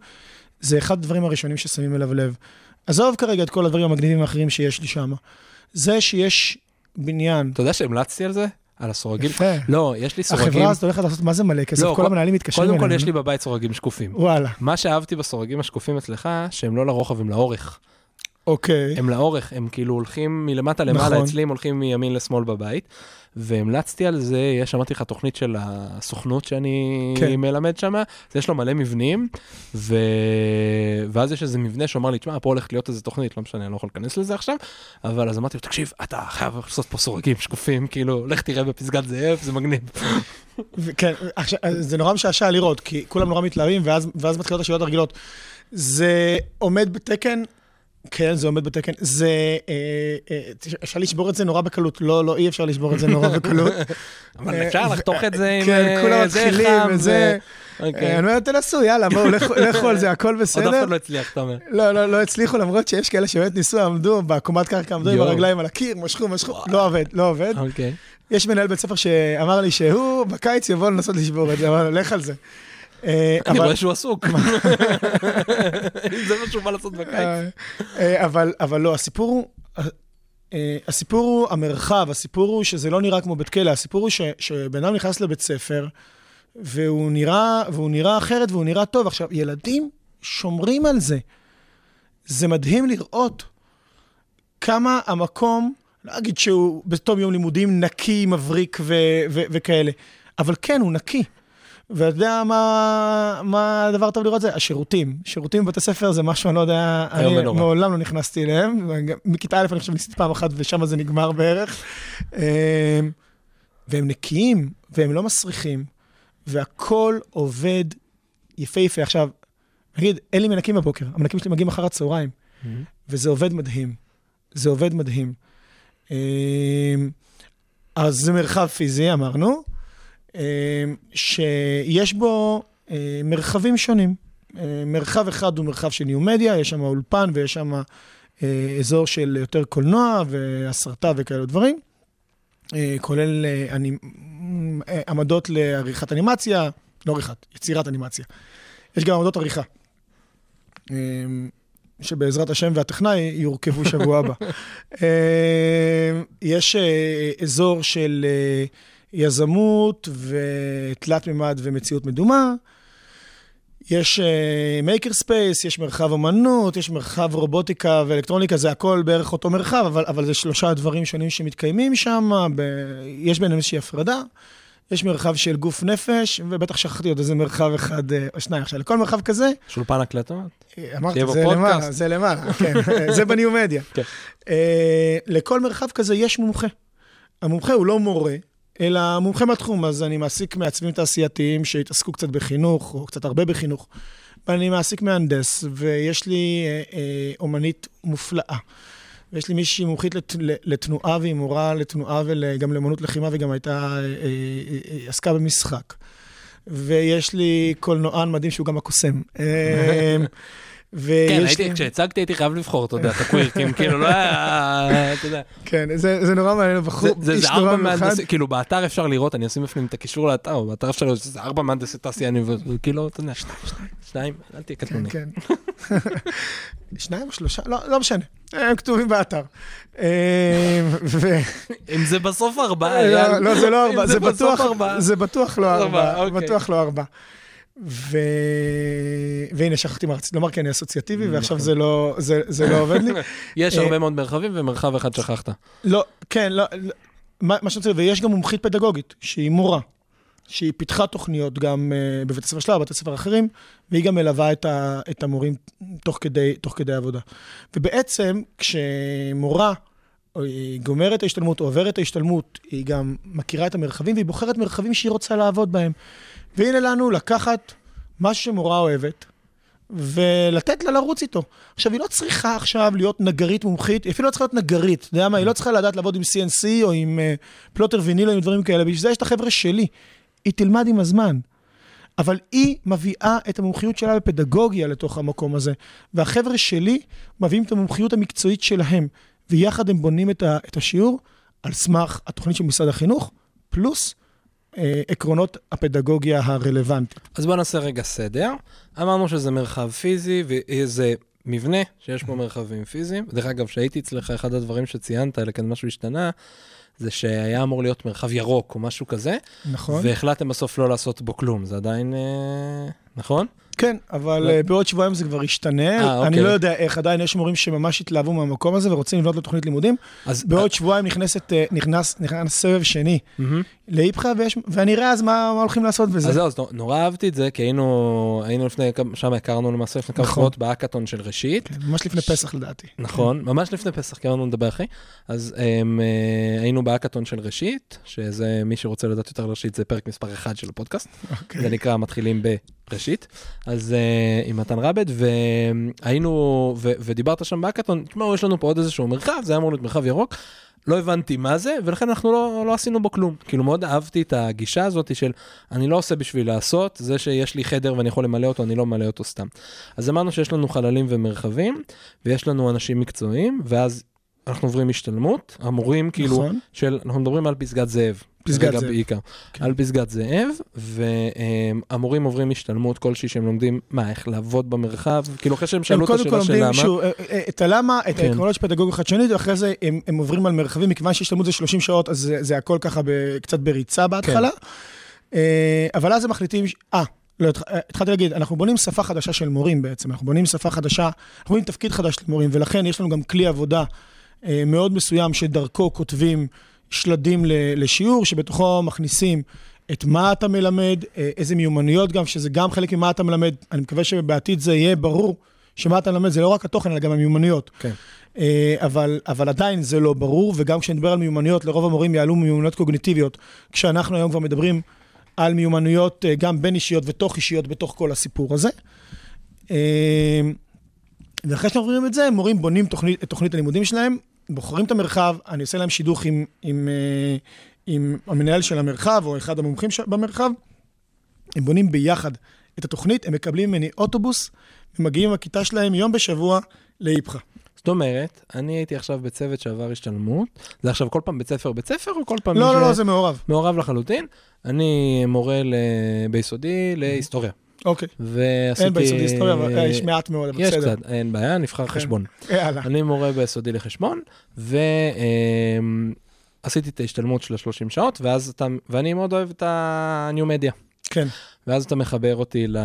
זה אחד הדברים הראשונים ששמים אליו לב. עזוב כרגע את כל הדברים המגניבים האחרים שיש לי שם. זה שיש בניין. אתה יודע שהמלצתי על זה? על הסורגים? יפה. לא, יש לי סורגים. החברה הזאת הולכת לעשות מה זה מלא כסף, לא, כל המנהלים מתקשרים קודם כל. יש לי בבית סורגים שקופים. וואלה, מה שאהבתי בסורגים השקופים אצלך, שהם לא לרוחב, הם לאורך. אוקיי. הם לאורך, הם כאילו הולכים מלמטה למעלה, נכון. אצלי הם הולכים מימין לשמאל בבית. והמלצתי על זה, יש, אמרתי לך, תוכנית של הסוכנות שאני כן. מלמד שם, אז יש לו מלא מבנים, ו... ואז יש איזה מבנה שאמר לי, תשמע, פה הולכת להיות איזה תוכנית, לא משנה, אני לא יכול להיכנס לזה עכשיו, אבל אז אמרתי לו, תקשיב, אתה חייב לעשות פה סורגים שקופים, כאילו, לך תראה בפסגת זאב, זה מגניב. כן, עכשיו, זה נורא משעשע לראות, כי כולם נורא מתלהבים, ואז, ואז מתחילות השאלות הרגילות. זה עומד בתקן, כן, זה עומד בתקן, זה, אה, אה, אפשר לשבור את זה נורא בקלות, לא, לא, אי אפשר לשבור את זה נורא בקלות. אבל אה, אפשר לחתוך את זה עם כן, אה, כולם מתחילים, וזה... ו- אוקיי. אה, אני אומר, תנסו, יאללה, בואו, לכו- על זה, הכל עוד אף בסדר. אחד לא הצליח, אתה אומר. לא, לא, לא הצליחו, למרות שיש כאלה שבאמת ניסו, עמדו בקומת קרקע, עמדו עם. הרגליים על הקיר, משכו, משכו, לא עובד, לא עובד. אוקיי. יש מנהל בית ספר שאמר לי שהוא בקיץ יבוא לנסות לשבור את זה, אבל לך על זה. אה, אני רואה שהוא עסוק. זה מה שהוא בא לעשות בקיץ. אה, אה, אבל, אבל לא, הסיפור הוא, הסיפור הוא המרחב, הסיפור הוא שזה לא נראה כמו בית כלא, הסיפור הוא שבן אדם נכנס לבית ספר, והוא נראה, והוא נראה אחרת והוא נראה טוב. עכשיו, ילדים שומרים על זה. זה מדהים לראות כמה המקום, לא אגיד שהוא בתום יום לימודים נקי, מבריק ו- ו- וכאלה, אבל כן, הוא נקי. ואתה יודע מה, מה הדבר הטוב לראות זה? השירותים. שירותים בבתי ספר זה משהו, אני לא יודע, אני ונורא. מעולם לא נכנסתי אליהם. מכיתה א' אני חושב ניסיתי פעם אחת ושם זה נגמר בערך. אמ, והם נקיים, והם לא מסריחים, והכל עובד יפהפה. עכשיו, נגיד, אין לי מנקים בבוקר, המנקים שלי מגיעים אחר הצהריים, וזה עובד מדהים. זה עובד מדהים. אמ, אז זה מרחב פיזי, אמרנו, אמ, שיש בו אה, מרחבים שונים. אה, מרחב אחד הוא מרחב של ניו-מדיה, יש שם אולפן ויש שם אה, אזור של יותר קולנוע והסרטה וכאלו דברים, כולל אני- עמדות לעריכת אנימציה, לא עריכת, יצירת אנימציה. יש גם עמדות עריכה. אה, שבעזרת השם והטכנאי יורכבו שבוע הבא. אה, יש אזור של יזמות ותלת מימד ומציאות מדומה. יש maker אה, space, יש מרחב אמנות, יש מרחב רובוטיקה ואלקטרוניקה, זה הכל בערך אותו מרחב, אבל, אבל זה שלושה דברים שונים שמתקיימים שם, ב... יש ביניהם איזושהי הפרדה. יש מרחב של גוף נפש, ובטח שכחתי עוד איזה מרחב אחד אה, או שניים. עכשיו, לכל מרחב כזה... שולפן הקלטות? אה, אמרתי, זה למעלה, זה למעלה, כן, זה בניו מדיה. כן. אה, לכל מרחב כזה יש מומחה. המומחה הוא לא מורה, אלא מומחה מהתחום, אז אני מעסיק מעצבים תעשייתיים שהתעסקו קצת בחינוך, או קצת הרבה בחינוך, ואני מעסיק מהנדס, ויש לי אומנית מופלאה. ויש לי מישהי מומחית לת, לתנועה והיא מורה לתנועה וגם לאמנות לחימה והיא הייתה, אה, אה, אה, עסקה במשחק. ויש לי קולנוען מדהים שהוא גם הקוסם. כן, הייתי, כשהצגתי הייתי חייב לבחור, אתה יודע, את הקווירקים, כאילו, לא היה, אתה יודע. כן, זה נורא מעניין, בחור, איש נורא מיוחד. כאילו, באתר אפשר לראות, אני אשים בפנים את הקישור לאתר, באתר אפשר לראות, זה ארבע מהנדסי תעשיינים, וכאילו, אתה יודע, שניים, שניים, אל תהיה קטנוני. כן, כן. שניים או שלושה? לא, לא משנה, הם כתובים באתר. אה, אם זה בסוף ארבעה, לא, לא, זה לא ארבעה, זה בטוח לא ארבעה, אוקיי. בטוח לא ארבעה. ו... והנה, שכחתי מה רציתי לומר, כי אני אסוציאטיבי, נכון. ועכשיו זה לא, זה, זה לא עובד לי. יש הרבה מאוד מרחבים, ומרחב אחד שכחת. לא, כן, לא, לא מה, מה שאני רוצה, ויש גם מומחית פדגוגית, שהיא מורה, שהיא פיתחה תוכניות גם uh, בבית הספר שלה, בבתי ספר אחרים, והיא גם מלווה את, ה, את המורים תוך כדי, תוך כדי עבודה. ובעצם, כשמורה גומרת את ההשתלמות עוברת את ההשתלמות, היא גם מכירה את המרחבים, והיא בוחרת מרחבים שהיא רוצה לעבוד בהם. והנה לנו לקחת משהו שמורה אוהבת, ולתת לה לרוץ איתו. עכשיו, היא לא צריכה עכשיו להיות נגרית מומחית, היא אפילו לא צריכה להיות נגרית, אתה יודע מה? היא לא צריכה לדעת לעבוד עם CNC או עם uh, פלוטר ויניל או עם דברים כאלה, בשביל זה יש את החבר'ה שלי. היא תלמד עם הזמן. אבל היא מביאה את המומחיות שלה בפדגוגיה לתוך המקום הזה. והחבר'ה שלי מביאים את המומחיות המקצועית שלהם, ויחד הם בונים את, ה, את השיעור על סמך התוכנית של משרד החינוך, פלוס אה, עקרונות הפדגוגיה הרלוונטית. אז בואו נעשה רגע סדר. אמרנו שזה מרחב פיזי וזה מבנה שיש בו מרחבים פיזיים. דרך אגב, כשהייתי אצלך, אחד הדברים שציינת, אלא כן משהו השתנה, זה שהיה אמור להיות מרחב ירוק או משהו כזה. נכון. והחלטתם בסוף לא לעשות בו כלום. זה עדיין, אה, נכון? כן, אבל לא. בעוד שבועיים זה כבר ישתנה. 아, אה, אני אוקיי. לא יודע איך, עדיין יש מורים שממש התלהבו מהמקום הזה ורוצים לבנות לו תוכנית לימודים. אז בעוד שבועיים נכנסת, נכנס, נכנס סבב שני. לאיפכא, ואני אראה אז מה, מה הולכים לעשות בזה. אז זהו, אז נורא אהבתי את זה, כי היינו, היינו לפני, שם הכרנו למעשה לפני כמה נכון. שבועות בהאקתון של ראשית. כן, ממש לפני פסח לדעתי. נכון, ממש לפני פסח, כי אמרנו לדבר אחרי. אז הם, אה, היינו בהאקתון של ראשית, שזה, מי שרוצה לדעת יותר ראשית, זה פרק מספר 1 של הפודקאסט. אוקיי. זה נקרא מתחילים בראשית. אז uh, עם מתן רבד, והיינו, ו, ודיברת שם בהאקתון, תשמעו, יש לנו פה עוד איזשהו מרחב, זה היה אמור להיות מרחב ירוק. לא הבנתי מה זה, ולכן אנחנו לא, לא עשינו בו כלום. כאילו, מאוד אהבתי את הגישה הזאת של אני לא עושה בשביל לעשות, זה שיש לי חדר ואני יכול למלא אותו, אני לא ממלא אותו סתם. אז אמרנו שיש לנו חללים ומרחבים, ויש לנו אנשים מקצועיים, ואז אנחנו עוברים השתלמות, המורים כאילו, נכון. של, אנחנו מדברים על פסגת זאב. פסגת זאב. בעיקר. כן. על פסגת זאב, והמורים עוברים השתלמות כלשהי שהם לומדים, מה, איך לעבוד במרחב? כאילו אחרי שהם שאלו את השאלה של למה. שהוא, אה, אה, את הלמה, את כן. העקרונות של פדגוגיה חדשנית, ואחרי זה הם, הם עוברים על מרחבים, מכיוון שהשתלמות זה 30 שעות, אז זה, זה הכל ככה ב, קצת בריצה בהתחלה. כן. אבל אז הם מחליטים, אה, לא, התחלתי להגיד, אנחנו בונים שפה חדשה של מורים בעצם, אנחנו בונים שפה חדשה, אנחנו בונים תפקיד חדש למורים, ולכן יש לנו גם כלי עבודה מאוד מסוים שדרכו כותבים שלדים לשיעור, שבתוכו מכניסים את מה אתה מלמד, אה, איזה מיומנויות גם, שזה גם חלק ממה אתה מלמד. אני מקווה שבעתיד זה יהיה ברור שמה אתה מלמד זה לא רק התוכן, אלא גם המיומנויות. כן. אה, אבל, אבל עדיין זה לא ברור, וגם כשנדבר על מיומנויות, לרוב המורים יעלו מיומנויות קוגניטיביות, כשאנחנו היום כבר מדברים על מיומנויות אה, גם בין אישיות ותוך אישיות בתוך כל הסיפור הזה. ואחרי שאנחנו עוברים את זה, מורים בונים תוכנית, את תוכנית הלימודים שלהם, בוחרים את המרחב, אני עושה להם שידוך עם, עם, אה, עם המנהל של המרחב, או אחד המומחים במרחב, הם בונים ביחד את התוכנית, הם מקבלים ממני אוטובוס, ומגיעים עם הכיתה שלהם יום בשבוע לאיפכא. זאת אומרת, אני הייתי עכשיו בצוות שעבר השתלמות, זה עכשיו כל פעם בית ספר בית ספר, או כל פעם... לא, לא, לא, זה מעורב. מעורב לחלוטין. אני מורה ביסודי להיסטוריה. אוקיי. ועשיתי... אין ביסודי היסטוריה, אבל אה, יש מעט מאוד, אבל בסדר. יש קצת, אין בעיה, נבחר כן. חשבון. יאללה. אני מורה ביסודי לחשבון, ועשיתי אמ, את ההשתלמות של ה-30 שעות, ואז אתה... ואני מאוד אוהב את הניו מדיה. כן. ואז אתה מחבר אותי ל...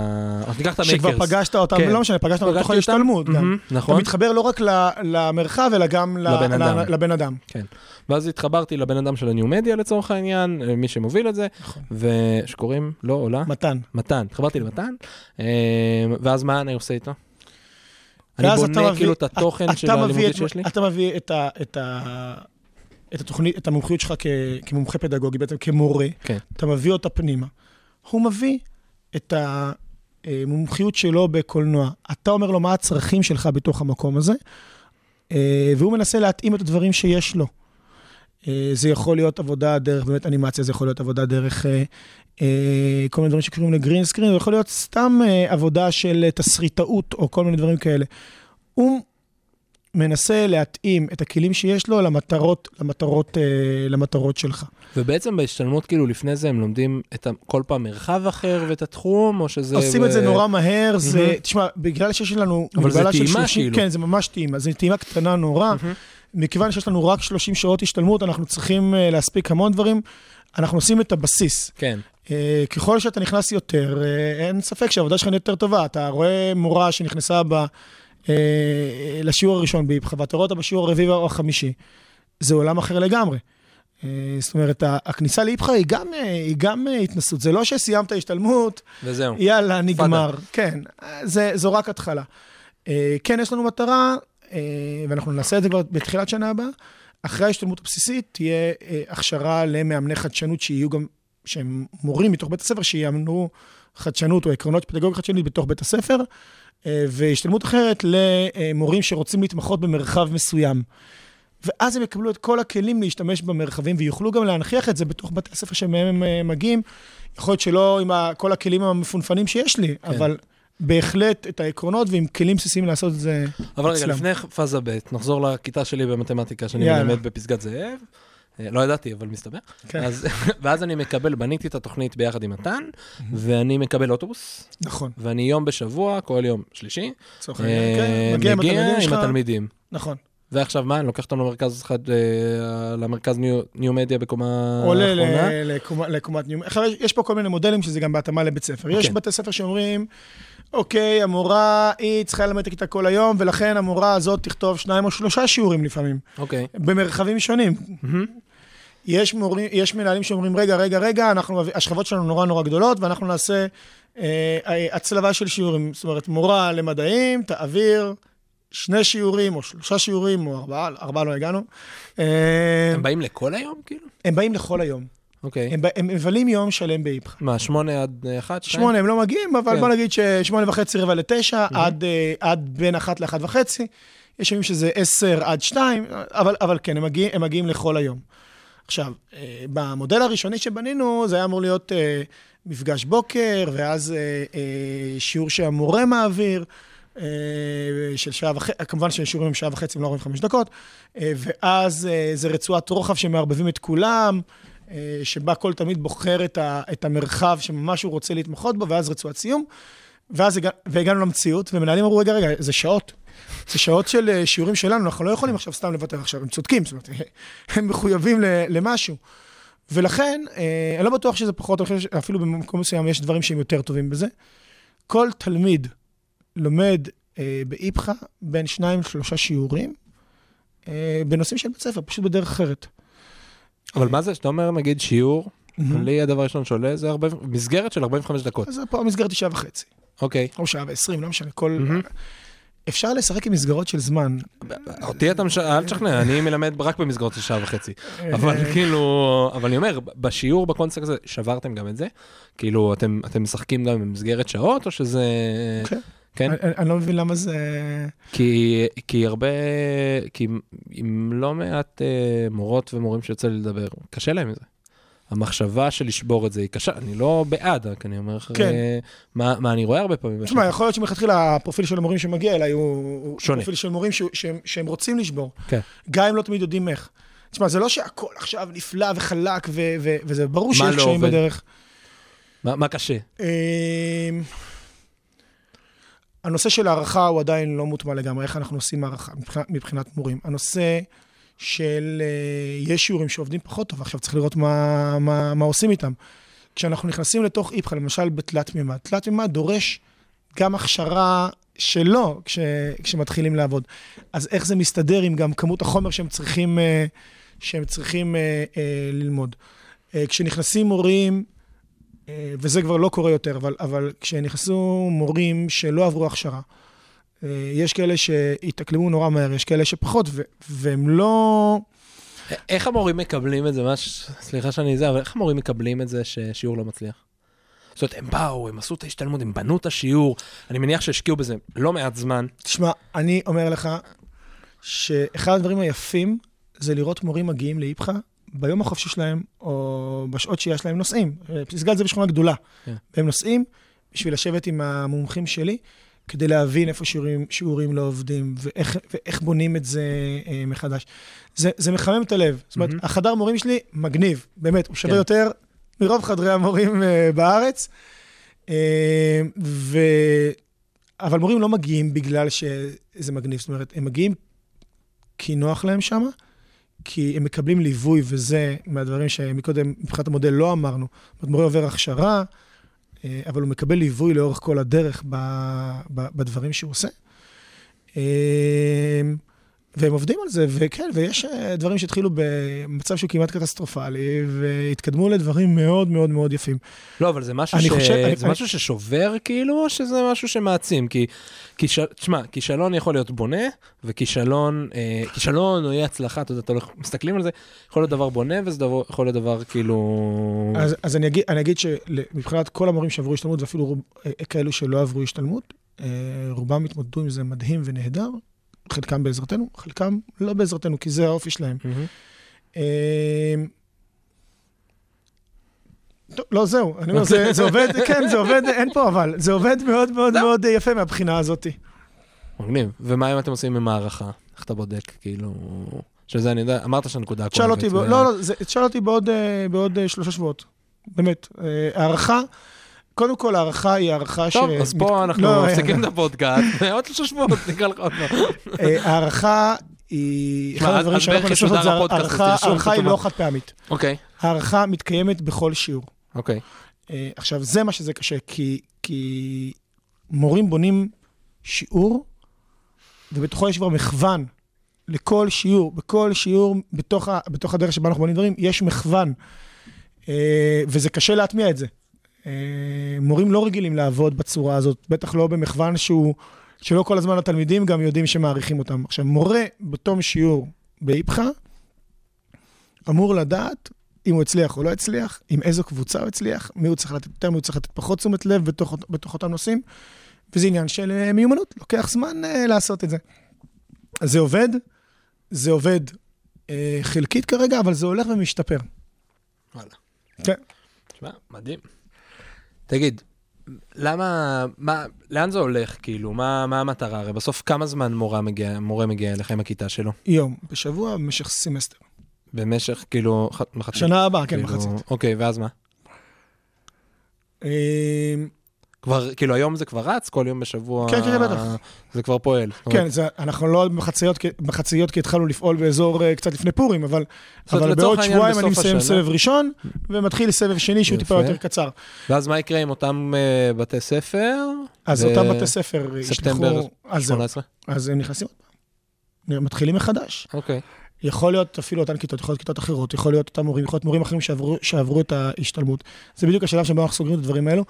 אז ניקח את המייקרס. שכבר פגשת אותם, כן. לא משנה, פגשת אותם בתוך. ההשתלמות גם. מהמם, אתה נכון. מתחבר לא רק ל- למרחב, אלא גם ל- לבן ל- אדם. לבן אדם. כן. ואז התחברתי לבן אדם של הניו-מדיה לצורך העניין, מי שמוביל את זה, נכון. ושקוראים, לא עולה, מתן. מתן. התחברתי למתן, אה, ואז מה אני עושה איתו? אני בונה מביא- כאילו את התוכן של את- שיש לי? אתה מביא את ה- את ה- את התוכנית, את המומחיות שלך כ- כמומחה פדגוגי, בעצם כמורה, כן. אתה מביא אותה פנימה. הוא מביא את המומחיות שלו בקולנוע. אתה אומר לו מה הצרכים שלך בתוך המקום הזה, אה, והוא מנסה להתאים את הדברים שיש לו. אה, זה יכול להיות עבודה דרך באמת אנימציה, זה יכול להיות עבודה דרך אה, כל מיני דברים שקשורים לגרין סקרין, זה יכול להיות סתם עבודה של תסריטאות או כל מיני דברים כאלה. הוא מנסה להתאים את הכלים שיש לו למטרות, למטרות, אה, למטרות שלך. ובעצם בהשתלמות, כאילו, לפני זה הם לומדים את כל פעם מרחב אחר ואת התחום, או שזה... עושים את זה נורא מהר, זה, מהמם. תשמע, בגלל שיש לנו אבל זה טעימה, 30, כאילו. כן, זה ממש טעימה, זה טעימה קטנה נורא. מהמם. מכיוון שיש לנו רק 30 שעות השתלמות, אנחנו צריכים אה, להספיק המון דברים. אנחנו עושים את הבסיס. כן. אה, ככל שאתה נכנס יותר, אה, אין ספק שהעבודה שלך נהיית יותר טובה. אתה רואה מורה שנכנסה ב, לשיעור הראשון באיפכא, ואתה רואה אותה בשיעור הרביעי או החמישי. זה עולם אחר לגמרי. אה, זאת אומרת, הכניסה לאיפכא היא גם, אה, היא גם אה, התנסות. זה לא שסיימת השתלמות, וזהו. יאללה, נגמר. כן, זה, זו רק התחלה. אה, כן, יש לנו מטרה, אה, ואנחנו נעשה את זה כבר בתחילת שנה הבאה. אחרי ההשתלמות הבסיסית תהיה אה, הכשרה למאמני חדשנות שיהיו גם, שהם מורים מתוך בית הספר, שיאמנו חדשנות או עקרונות של פדגוגיה חדשנית בתוך בית הספר, אה, והשתלמות אחרת למורים שרוצים להתמחות במרחב מסוים. ואז הם יקבלו את כל הכלים להשתמש במרחבים, ויוכלו גם להנכיח את זה בתוך בתי הספר שמהם הם אה, מגיעים. יכול להיות שלא עם כל הכלים המפונפנים שיש לי, כן. אבל בהחלט את העקרונות ועם כלים בסיסיים לעשות את זה אבל רגע, אצלם. לפני פאזה ב', נחזור לכיתה שלי במתמטיקה שאני יאללה. מלמד בפסגת זאב. אה, לא ידעתי, אבל מסתבר. כן. אז, ואז אני מקבל, בניתי את התוכנית ביחד עם מתן, ואני מקבל אוטובוס, נכון, ואני יום בשבוע, כל יום שלישי, לצורך אה, העניין. כן, מגיע עם התלמידים עם שלך. התלמידים. נכון. ועכשיו מה, אני לוקח אותם למרכז אחד, אה, למרכז ניו- ניו מדיה בקומה עולה האחרונה? לקומה- לקומת ניום. עכשיו, יש- פה כל מיני מודלים שזה גם בהתאמה לבית ספר. יש כן. בתי ספר שאומרים, אוקיי, המורה, היא צריכה ללמד את הכיתה כל היום, ולכן המורה הזאת תכתוב שניים או שלושה שיעורים לפעמים, אוקיי. במרחבים שונים. מהמם. יש, מורים, יש מנהלים שאומרים, רגע, רגע, רגע, אנחנו, השכבות שלנו נורא נורא גדולות, ואנחנו נעשה אה, אה, הצלבה של שיעורים. זאת אומרת, מורה למדעים, תעביר שני שיעורים, או שלושה שיעורים, או ארבעה, ארבעה לא הגענו. אה, הם באים לכל היום, כאילו? הם באים לכל היום. אוקיי. הם, ב- הם מבלים יום שלם באיפכא. מה, שמונה עד אה, אחת? שמונה הם לא מגיעים, אבל כן. בוא נגיד ששמונה וחצי, רבע לתשע, עד, אה, עד בין אחת לאחת וחצי. יש ימים שזה עשר עד שתיים, אבל, אבל כן, הם מגיעים, הם מגיעים לכל היום. עכשיו, אה, במודל הראשוני שבנינו, זה היה אמור להיות אה, מפגש בוקר, ואז אה, שיעור שהמורה מעביר, של שעה וחצי, כמובן ששיעורים הם שעה וחצי, הם לא 45 דקות, ואז זה רצועת רוחב שמערבבים את כולם, שבה כל תלמיד בוחר את, ה, את המרחב שממש הוא רוצה להתמחות בו, ואז רצועת סיום. ואז הגע, והגענו למציאות, ומנהלים אמרו, רגע, רגע, זה שעות. זה שעות של אה, שיעורים שלנו, אנחנו לא יכולים עכשיו סתם לוותר עכשיו, הם צודקים, זאת אומרת, הם מחויבים למשהו. ולכן, אה, אני לא בטוח שזה פחות, אני חושב שאפילו במקום מסוים יש דברים שהם יותר טובים בזה. כל תלמיד לומד אה, באיפכא בין שניים לשלושה שיעורים, בנושאים של בית ספר, פשוט בדרך אחרת. אבל מה זה, שאתה אומר, נגיד, שיעור, לי הדבר הראשון שעולה זה מסגרת של 45 דקות. אז פה המסגרת היא שעה וחצי, אוקיי. או שעה ועשרים, לא משנה, כל... אפשר לשחק עם מסגרות של זמן. אותי אתה מש... אל תשכנע, אני מלמד רק במסגרות של שעה וחצי. אבל כאילו, אבל אני אומר, בשיעור בקונספט הזה, שברתם גם את זה? כאילו, אתם אתם משחקים גם במסגרת שעות, או שזה... כן. כן? אני- אני לא מבין למה זה... כי, כי הרבה, כי עם לא מעט אה, מורות ומורים שיוצא לי לדבר, קשה להם עם זה. המחשבה של לשבור את זה היא קשה, אני לא בעד, רק אני אומר לך, כן. אה, מה, מה אני רואה הרבה פעמים. תשמע, יכול להיות שמלכתחילה הפרופיל של המורים שמגיע אליי הוא שונה. פרופיל של מורים שהוא- שהם- שהם רוצים לשבור. כן. גם אם לא תמיד יודעים איך. תשמע, זה לא שהכל עכשיו נפלא וחלק, ו- ו- וזה ברור שיש לא קשיים עובד? בדרך. מה, מה קשה? אמ, הנושא של הערכה הוא עדיין לא מוטמע לגמרי, איך אנחנו עושים הערכה מבחינת, מבחינת מורים. הנושא של, אה, יש שיעורים שעובדים פחות טוב, עכשיו צריך לראות מה, מה, מה עושים איתם. כשאנחנו נכנסים לתוך איפכא, למשל בתלת מימד, תלת מימד דורש גם הכשרה שלו כש, כשמתחילים לעבוד. אז איך זה מסתדר עם גם כמות החומר שהם צריכים, אה, שהם צריכים אה, ללמוד. כשנכנסים מורים, וזה כבר לא קורה יותר, אבל, אבל כשנכנסו מורים שלא עברו הכשרה, יש כאלה שהתאקלמו נורא מהר, יש כאלה שפחות, ו- והם לא... איך המורים מקבלים את זה? ממש, סליחה שאני זה, אבל איך המורים מקבלים את זה ששיעור לא מצליח? זאת אומרת, הם באו, הם עשו את ההשתלמות, הם בנו את השיעור, אני מניח שהשקיעו בזה לא מעט זמן. תשמע, אני אומר לך שאחד הדברים היפים זה לראות מורים מגיעים לאיפכא ביום החופשי שלהם, או בשעות שיש להם נוסעים. פסגת זה בשכונה גדולה. Yeah. כן. והם נוסעים בשביל לשבת עם המומחים שלי, כדי להבין איפה שיעורים, שיעורים לא עובדים, ואיך, ואיך בונים את זה אה, מחדש. זה, זה מחמם את הלב. זאת אומרת, mm-hmm. החדר מורים שלי מגניב, באמת, הוא שווה כן. יותר מרוב חדרי המורים אה, בארץ. אה, ו... אבל מורים לא מגיעים בגלל שזה מגניב, זאת אומרת, הם מגיעים כי נוח להם שם, כי הם מקבלים ליווי, וזה מהדברים שמקודם, מבחינת המודל לא אמרנו. זאת אומרת, מורה עובר הכשרה, אבל הוא מקבל ליווי לאורך כל הדרך בדברים שהוא עושה. והם עובדים על זה, וכן, ויש אה, דברים שהתחילו במצב שהוא כמעט קטסטרופלי, והתקדמו לדברים מאוד מאוד מאוד יפים. לא, אבל זה משהו, ש... חושב, זה אני... משהו ששובר כאילו, או שזה משהו שמעצים? כי, כיש... תשמע, כישלון יכול להיות בונה, וכישלון, אה, כישלון או אי הצלחה, אתה יודע, אתה הולך, מסתכלים על זה, יכול להיות דבר בונה, וזה דבר, יכול להיות דבר כאילו... אז, אז אני, אגיד, אני אגיד שמבחינת כל המורים שעברו השתלמות, ואפילו רוב, אה, כאלו שלא עברו השתלמות, אה, רובם התמודדו עם זה מדהים ונהדר. חלקם בעזרתנו, חלקם לא בעזרתנו, כי זה האופי שלהם. Mm-hmm. טוב, לא, זהו, אני אומר, זה, זה עובד, כן, זה עובד, אין פה אבל, זה עובד מאוד מאוד לא. מאוד יפה מהבחינה הזאת. מגניב. ומה אם אתם עושים עם הערכה? איך אתה בודק, כאילו... שזה, אני יודע, אמרת שהנקודה תשאל אותי, לא, לא, תשאל אותי בעוד, אה, בעוד אה, שלושה שבועות. באמת. אה, הערכה, קודם כל, הערכה היא הערכה ש... טוב, אז פה אנחנו לא, מפסיקים את הפודקאסט, עוד שלושה שבועות, נקרא לך עוד פעם. אה, הערכה היא... אחד הדברים שאנחנו נעשה זה הערכה היא לא חד פעמית. אוקיי. הערכה מתקיימת בכל שיעור. אוקיי. אה, עכשיו, זה מה שזה קשה, כי מורים בונים שיעור, ובתוכו יש כבר מכוון לכל שיעור. בכל שיעור, בתוך הדרך שבה אנחנו בונים דברים, יש מכוון. אה, וזה קשה להטמיע את זה. אה, מורים לא רגילים לעבוד בצורה הזאת, בטח לא במכוון שהוא, שלא כל הזמן התלמידים גם יודעים שמעריכים אותם. עכשיו, מורה בתום שיעור באיפכא, אמור לדעת אם הוא הצליח או לא הצליח, עם איזו קבוצה הוא הצליח, מי הוא צריך לתת יותר, מי הוא צריך לתת פחות תשומת לב בתוך, בתוך אותם נושאים, וזה עניין של אה, מיומנות, לוקח זמן uh, לעשות את זה. אז זה עובד, זה עובד אה, חלקית כרגע, אבל זה הולך ומשתפר. וואלה. כן. תשמע, מדהים. תגיד, למה, מה, לאן זה הולך, כאילו? מה, מה המטרה? הרי בסוף כמה זמן מורה מגיע, מורה מגיע אליך עם הכיתה שלו? יום, בשבוע, במשך סמסטר. במשך, כאילו, מחצית? שנה הבאה, כן, כאילו, מחצית. אוקיי, ואז מה? כבר, כאילו היום זה כבר רץ, כל יום בשבוע... כן, כן, בטח. זה כבר פועל. כן, זה, אנחנו לא בחציות, בחציות כי התחלנו לפעול באזור uh, קצת לפני פורים, אבל, אבל בעוד שבועיים אני מסיים סבב ראשון, ומתחיל סבב שני שהוא טיפה יותר קצר. ואז מה יקרה עם אותם uh, בתי ספר? אז ו... אותם בתי ספר ישלחו... ספטמבר 18? אז הם נכנסים עוד פעם. מתחילים מחדש. אוקיי. Okay. יכול להיות אפילו אותן כיתות, יכול להיות כיתות אחרות, יכול להיות אותם מורים, יכול להיות מורים אחרים שעברו, שעברו את ההשתלמות. זה בדיוק השלב שבו אנחנו סוגרים את הדברים האלו.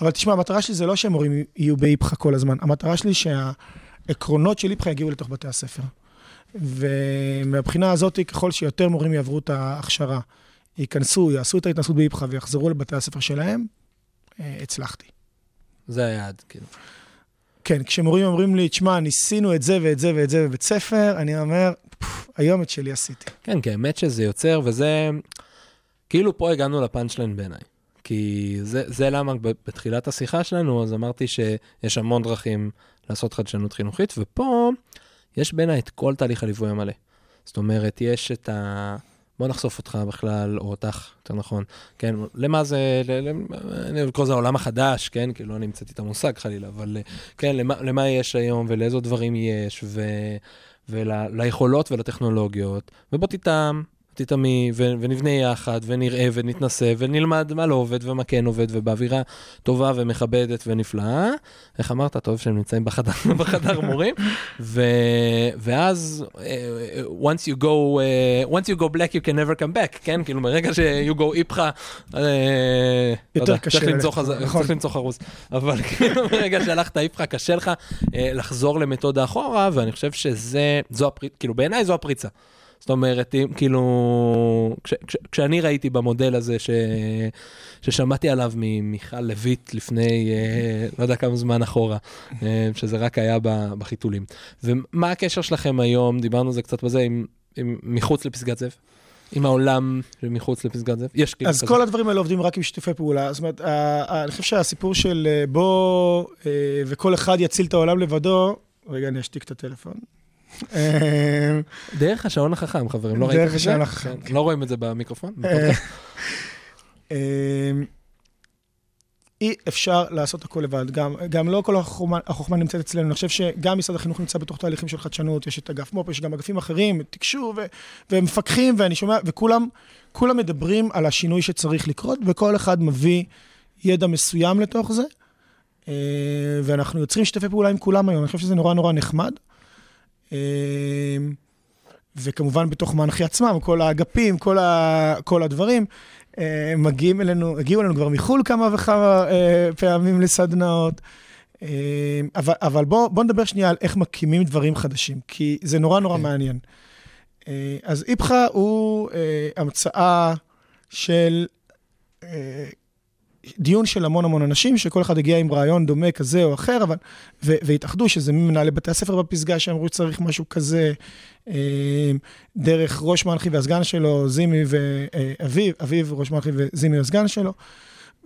אבל תשמע, המטרה שלי זה לא שהמורים יהיו באיפכא כל הזמן, המטרה שלי שהעקרונות של איפכא יגיעו לתוך בתי הספר. ומהבחינה הזאת, ככל שיותר מורים יעברו את ההכשרה, ייכנסו, יעשו את ההתנסות באיפכא ויחזרו לבתי הספר שלהם, אה, הצלחתי. זה היעד, כאילו. כן, כשמורים אומרים לי, תשמע, ניסינו את זה ואת זה ואת זה בבית ספר, אני אומר, היום את שלי עשיתי. כן, כי האמת שזה יוצר, וזה... כאילו פה הגענו לפאנצ'ליין בעיניי. כי זה, זה למה בתחילת השיחה שלנו, אז אמרתי שיש המון דרכים לעשות חדשנות חינוכית, ופה יש בעיניי את כל תהליך הליווי המלא. זאת אומרת, יש את ה... בוא נחשוף אותך בכלל, או אותך, יותר נכון, כן, למה זה, אני לקרוא לזה העולם החדש, כן, כאילו לא נמצאתי את המושג חלילה, אבל כן, למה, למה יש היום ולאיזה דברים יש, ו... וליכולות ולטכנולוגיות, ובוא תטעם תתעמי, ו- ונבנה יחד, ונראה, ונתנסה, ונלמד מה לא עובד ומה כן עובד, ובאווירה טובה ומכבדת ונפלאה. איך אמרת? טוב שהם נמצאים בחדר, בחדר מורים. ו- ואז, uh, once you go, uh, once you go black you can never come back, כן? כאילו, מרגע ש-you go איפכא, uh, יותר קשה צריך למצוא, חז... נכון. צריך למצוא חרוז. אבל כאילו, ברגע שהלכת איפכא, קשה לך אה, לחזור למתודה אחורה, ואני חושב שזה, זו הפריצה, כאילו בעיניי זו הפריצה. זאת אומרת, אם כאילו, כש, כש, כשאני ראיתי במודל הזה ש, ששמעתי עליו ממיכל לויט לפני, אה, לא יודע כמה זמן אחורה, אה, שזה רק היה ב- בחיתולים. ומה הקשר שלכם היום, דיברנו על זה קצת בזה, עם, עם מחוץ לפסגת זאב? עם העולם שמחוץ לפסגת זאב? יש כאילו אז כזה. כל הדברים האלה עובדים רק עם שיתופי פעולה. זאת אומרת, אני חושב שהסיפור של אה, בוא אה, וכל אחד יציל את העולם לבדו, רגע, אני אשתיק את הטלפון. אה, דרך השעון החכם, חברים, לא ראיתם את זה? השעון החכם, כן, לא רואים את זה במיקרופון? אה? אה, אי אפשר לעשות הכל לבד. גם, גם לא כל החוכמה, החוכמה נמצאת אצלנו. אני חושב שגם משרד החינוך נמצא בתוך תהליכים של חדשנות, יש את אגף מו"פ, יש גם אגפים אחרים, תקשור ו- ומפקחים, ואני שומע, וכולם כולם מדברים על השינוי שצריך לקרות, וכל אחד מביא ידע מסוים לתוך זה, ואנחנו יוצרים שיתופי פעולה עם כולם היום. אני חושב שזה נורא נורא נחמד. אה, וכמובן בתוך מנחי עצמם, כל האגפים, כל, ה, כל הדברים, אה, מגיעים אלינו, הגיעו אלינו כבר מחו"ל כמה וכמה אה, פעמים לסדנאות. אה, אבל, אבל בואו בוא נדבר שנייה על איך מקימים דברים חדשים, כי זה נורא נורא כן. מעניין. אה, אז איפכא הוא אה, המצאה של אה, דיון של המון המון אנשים, שכל אחד הגיע עם רעיון דומה כזה או אחר, אבל, ו, והתאחדו, שזה ממנהלי בתי הספר בפסגה שאמרו שצריך משהו כזה, אה, דרך ראש מנחי והסגן שלו, זימי ואביב, אביב ראש מנחי וזימי הסגן שלו,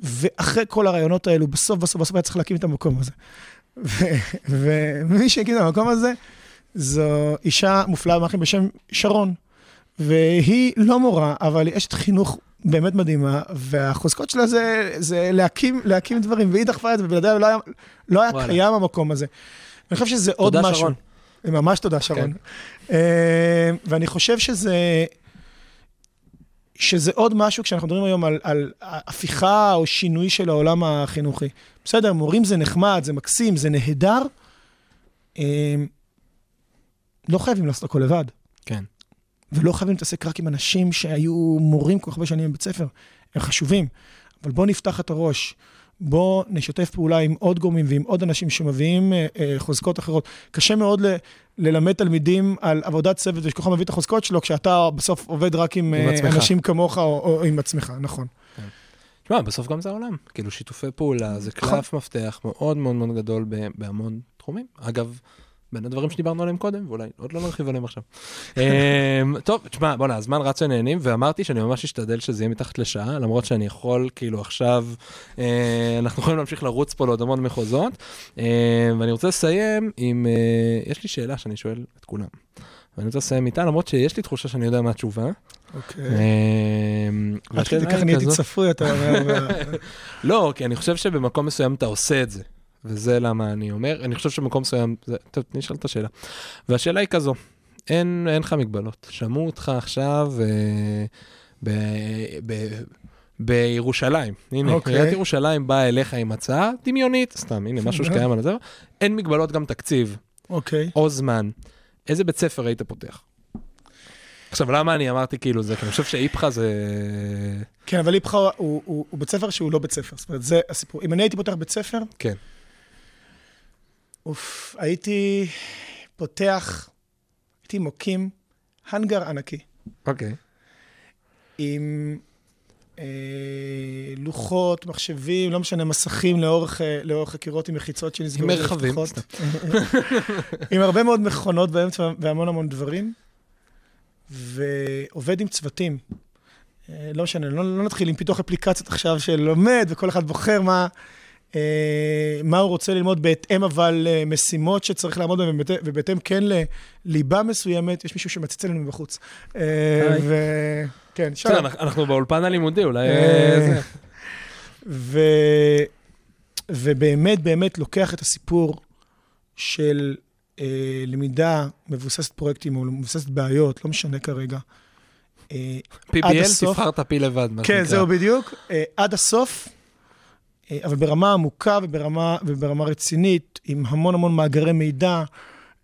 ואחרי כל הרעיונות האלו, בסוף בסוף בסוף היה צריך להקים את המקום הזה. ומי שהקים את המקום הזה, זו אישה מופלאה במנחים בשם שרון. והיא לא מורה, אבל היא אשת חינוך באמת מדהימה, והחוזקות שלה זה, זה להקים, להקים דברים, והיא דחפה את זה, ובלעדיה לא היה, לא היה וואלה. קיים המקום הזה. אני חושב שזה עוד תודה, משהו. שרון. ממש תודה, שרון. אה, ואני חושב שזה... שזה עוד משהו, כשאנחנו מדברים היום על, על הפיכה או שינוי של העולם החינוכי. בסדר, מורים זה נחמד, זה מקסים, זה נהדר. אה, לא חייבים לעשות הכל לבד. כן. ולא חייבים להתעסק רק עם אנשים שהיו מורים כל כך הרבה שנים בבית ספר. הם חשובים, אבל בואו נפתח את הראש. בואו נשתף פעולה עם עוד גורמים ועם עוד אנשים שמביאים אה, אה, חוזקות אחרות. קשה מאוד ל, ללמד תלמידים על עבודת צוות ושכל אחד מביא את החוזקות שלו, כשאתה בסוף עובד רק עם, עם אה, עצמך. אנשים כמוך או, או עם עצמך, נכון. תשמע, בסוף גם זה העולם. כאילו, שיתופי פעולה זה נכון. קלף מפתח מאוד מאוד מאוד גדול בהמון תחומים. אגב, בין הדברים שדיברנו עליהם קודם, ואולי עוד לא נרחיב עליהם עכשיו. אמ, טוב, תשמע, בוא'נה, הזמן רץ ונהנים, ואמרתי שאני ממש אשתדל שזה יהיה מתחת לשעה, למרות שאני יכול, כאילו, עכשיו, אה, אנחנו יכולים להמשיך לרוץ פה לעוד המון מחוזות. אה, ואני רוצה לסיים עם, אה, יש לי שאלה שאני שואל את כולם. ואני רוצה לסיים איתה, למרות שיש לי תחושה שאני יודע מה התשובה. אוקיי. אמ, עד כדי כך היא נהייתי צפוי, אתה אומר. לא, כי אני חושב שבמקום מסוים אתה עושה את זה. וזה למה אני אומר, אני חושב שבמקום מסוים, זה, טוב, נשאל את השאלה. והשאלה היא כזו, אין, אין לך מגבלות. שמעו אותך עכשיו אה, ב, ב, בירושלים. הנה, okay. אוקיי. עיריית ירושלים באה אליך עם הצעה דמיונית, סתם, הנה, משהו שקיים על זה. אין מגבלות גם תקציב אוקיי. או זמן. איזה בית ספר היית פותח? עכשיו, למה אני אמרתי כאילו זה? כי אני חושב שאיפכא זה... כן, אבל איפכא הוא, הוא, הוא, הוא בית ספר שהוא לא בית ספר. זאת אומרת, זה הסיפור. אם אני הייתי פותח בית ספר, כן. אוף, הייתי פותח, הייתי מוקים האנגר ענקי, אוקיי. עם אה, לוחות, מחשבים, לא משנה, מסכים לאורך, אה, לאורך הקירות עם מחיצות שנסגרו. עם מרחבים. עם הרבה מאוד מכונות באמצע והמון המון דברים, ועובד עם צוותים. אה, לא משנה, לא, לא נתחיל עם פיתוח אפליקציות עכשיו של לומד, וכל אחד בוחר מה, מה הוא רוצה ללמוד בהתאם, אבל אה, משימות שצריך לעמוד בהן, ובהתאם- כן לליבה מסוימת, יש מישהו שמציץ עלינו מבחוץ. אה, היי. ו... כן, בסדר, שלום. אנחנו- באולפן הלימודי, אולי... אה, אה, זה. ובאמת, באמת לוקח את הסיפור של אה, למידה מבוססת פרויקטים או מבוססת בעיות, לא משנה כרגע, אה, PBL. תבחר את הפיל לבד, מה כן, שנקרא. זהו בדיוק, אה, עד הסוף, אה, אבל ברמה עמוקה וברמה, וברמה רצינית, עם המון המון מאגרי מידע,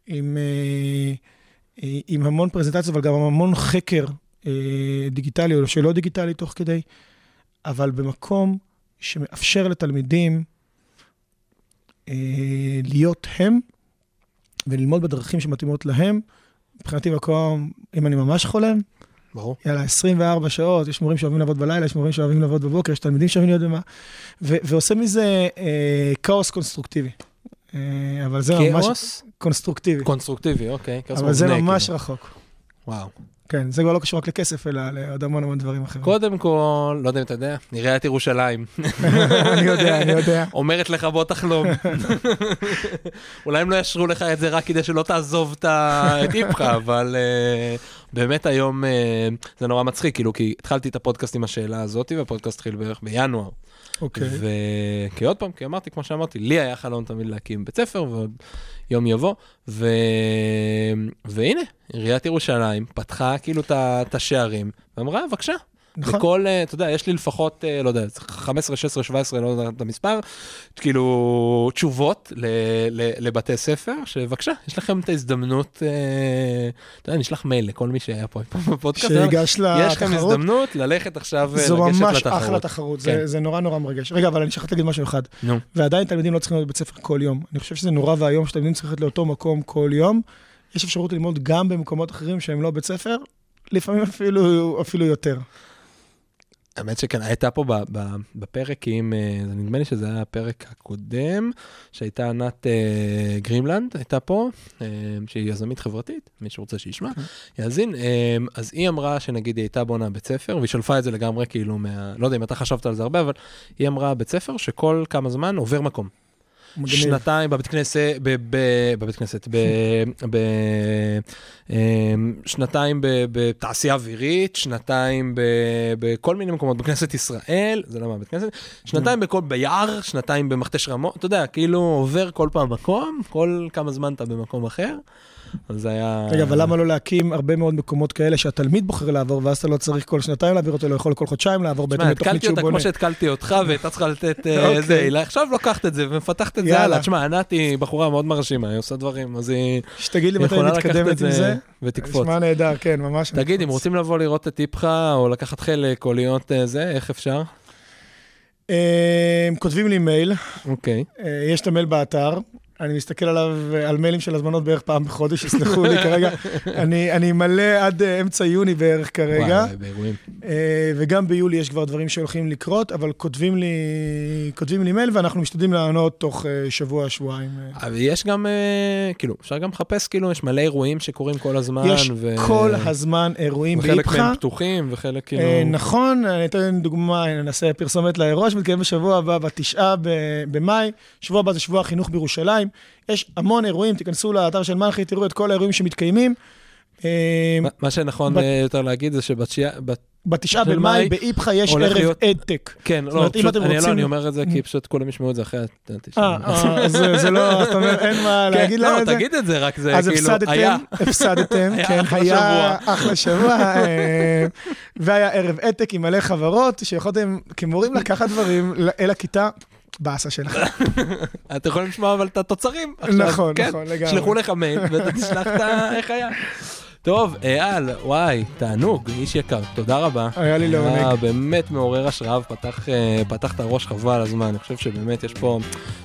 עם, אה, אה, עם המון פרזנטציות, אבל גם המון חקר אה, דיגיטלי או שלא דיגיטלי תוך כדי, אבל במקום שמאפשר לתלמידים אה, להיות הם וללמוד בדרכים שמתאימות להם. מבחינתי מקום, אם אני ממש חולם, ברור. יאללה, 24 שעות, יש מורים שאוהבים לעבוד בלילה, יש מורים שאוהבים לעבוד בבוקר, יש תלמידים שאוהבים להיות במה, ו- ועושה מזה אה, כאוס קונסטרוקטיבי. אה, אבל זה ממש כאוס? קונסטרוקטיבי. קונסטרוקטיבי, אוקיי. כאוס אבל זה מבנה, ממש כאילו. רחוק. וואו. כן, זה כבר לא קשור רק לכסף, אלא לעוד המון המון דברים אחרים. קודם כל, לא יודע אם אתה יודע, עיריית ירושלים. אני יודע, אני יודע. אומרת לך בוא תחלום. אולי הם לא יאשרו לך את זה רק כדי שלא תעזוב את איפכא, אבל אה, באמת היום אה, זה נורא מצחיק, כאילו, כי התחלתי את הפודקאסט עם השאלה הזאת, והפודקאסט התחיל בערך בינואר. אוקיי. וכי עוד פעם, כי אמרתי, כמו שאמרתי, לי היה חלום תמיד להקים בית ספר, ועוד יום יבוא, ו... והנה, עיריית ירושלים פתחה כאילו את השערים, ואמרה, בבקשה. נכון. לכל, אה, אתה יודע, יש לי לפחות, אה, לא יודע, 15, 16, 17, לא יודע את המספר, כאילו, תשובות ל, ל, לבתי ספר, שבבקשה, יש לכם את ההזדמנות, אה, אתה יודע, נשלח מייל לכל מי שהיה פה בפודקאסט. שיגש יש לכם לתחרות. הזדמנות ללכת עכשיו אה, זו לגשת ממש לתחרות. אחלה תחרות, כן. זה- זה נורא נורא מרגש. רגע, אבל אני שכחתי להגיד משהו אחד. נו, ועדיין תלמידים לא צריכים להיות בבית ספר כל יום. אני חושב שזה נורא ואיום שתלמידים צריכים ללכת לאותו מקום כל יום. יש אפשרות ללמוד גם במקומות אחרים שהם לא בית ספר, לפעמים אפילו, אפילו יותר. האמת שכן, הייתה פה ב, ב, בפרק עם, אה, נדמה לי שזה היה הפרק הקודם, שהייתה ענת אה, גרימלנד, הייתה פה, אה, שהיא יזמית חברתית, מי שרוצה שישמע, יאזין. אה, אז היא אמרה שנגיד היא הייתה בונה בית ספר, והיא שלפה את זה לגמרי כאילו מה... לא יודע אם אתה חשבת על זה הרבה, אבל היא אמרה בית ספר שכל כמה זמן עובר מקום. מגניב. שנתיים בבית כנסת, ב, ב, בבית כנסת, ב, ב, אמ, שנתיים ב, בתעשייה אווירית, שנתיים ב, בכל מיני מקומות, בכנסת ישראל, זה לא מה בית כנסת, שנתיים בכל, ביער, שנתיים במכתש רמות, אתה יודע, כאילו עובר כל פעם מקום, כל כמה זמן אתה במקום אחר, אז זה היה... רגע, אבל למה לא להקים הרבה מאוד מקומות כאלה שהתלמיד בוחר לעבור, ואז אתה לא צריך כל שנתיים להעביר אותו, לא יכול כל חודשיים לעבור בהתאם תשמע, לתוכנית התקלתי שהוא אותה בונה. כמו שהתקלתי אותך, והייתה צריכה לתת אה, אוקיי. היא עכשיו לוקחת את זה ומפתחת את זה. הלאה. תשמע, ענת היא בחורה מאוד מרשימה, היא עושה דברים, אז היא שתגיד לי מתי מתקדמת עם זה. ותקפוץ. נשמע נהדר, כן, ממש. תגיד, אם. רוצים לבוא לראות את טיפחה, או לקחת חלק, או להיות אה, זה, איך אפשר? אה, כותבים לי מייל, אוקיי. יש את המייל באתר, אני מסתכל עליו, אה, על מיילים של הזמנות בערך פעם בחודש, יסלחו לי כרגע. אני אני מלא עד אה, אמצע יוני בערך כרגע, וואי, באירועים. אה, וגם ביולי יש כבר דברים שהולכים לקרות, אבל כותבים לי, כותבים לי מייל ואנחנו משתדלים לענות תוך שבוע, שבועיים. אבל יש גם, כאילו, אפשר גם לחפש, כאילו, יש מלא אירועים שקורים כל הזמן. יש ו- כל הזמן אירועים וחלק באיפכא. מהם פתוחים, וחלק כאילו... נכון, אני אתן דוגמה, נעשה פרסומת לאירוע שמתקיים בשבוע הבא, בתשעה במאי, שבוע הבא זה שבוע החינוך בירושלים. יש המון אירועים, תיכנסו לאתר של מנחי, תראו את כל האירועים שמתקיימים. אה, מה- מה שנכון אה, יותר להגיד זה שבתשיעה... בת- בתשעה של במאי מאי באיפכא יש ערב אדטק. כן, לא, פשוט, אני לא, אני אומר את זה כי פשוט כולם ישמעו את זה אחרי התשעה. אה, אה, זה לא, זאת אומרת, אין מה כן, להגיד להם לא, את זה. תגיד את זה, רק זה אז כאילו, היה. הפסדתם, הפסדתם, כן, היה אחלה שבוע, אה, והיה ערב עתק עם מלא חברות, שיכולתם כמורים לקחת דברים אל הכיתה, באסה שלכם. אתם יכולים לשמוע אבל את התוצרים. עכשיו, נכון, כן? נכון, לגמרי. שלחו לך מייל ואתה תשלח את. איך היה. טוב, אייל, וואי, תענוג, איש יקר, תודה רבה. היה לי לעונג. היה באמת מעורר השראה ופתח אה, פתח את הראש חבל על הזמן. אני חושב שבאמת יש פה,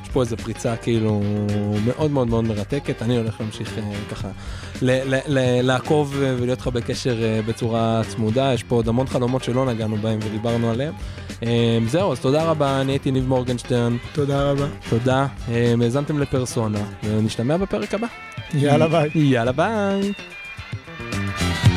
יש פה איזו פריצה כאילו מאוד מאוד מאוד מרתקת. אני הולך להמשיך אה, ככה ל- ל- ל- לעקוב ולהיות לך בקשר אה, בצורה צמודה. יש פה עוד המון חלומות שלא נגענו בהם ודיברנו עליהם. זהו, אז תודה רבה, אני הייתי ניב מורגנשטרן. תודה רבה. תודה, האזנתם לפרסונה, ונשתמע בפרק הבא. יאללה ביי. יאללה ביי. Thank you.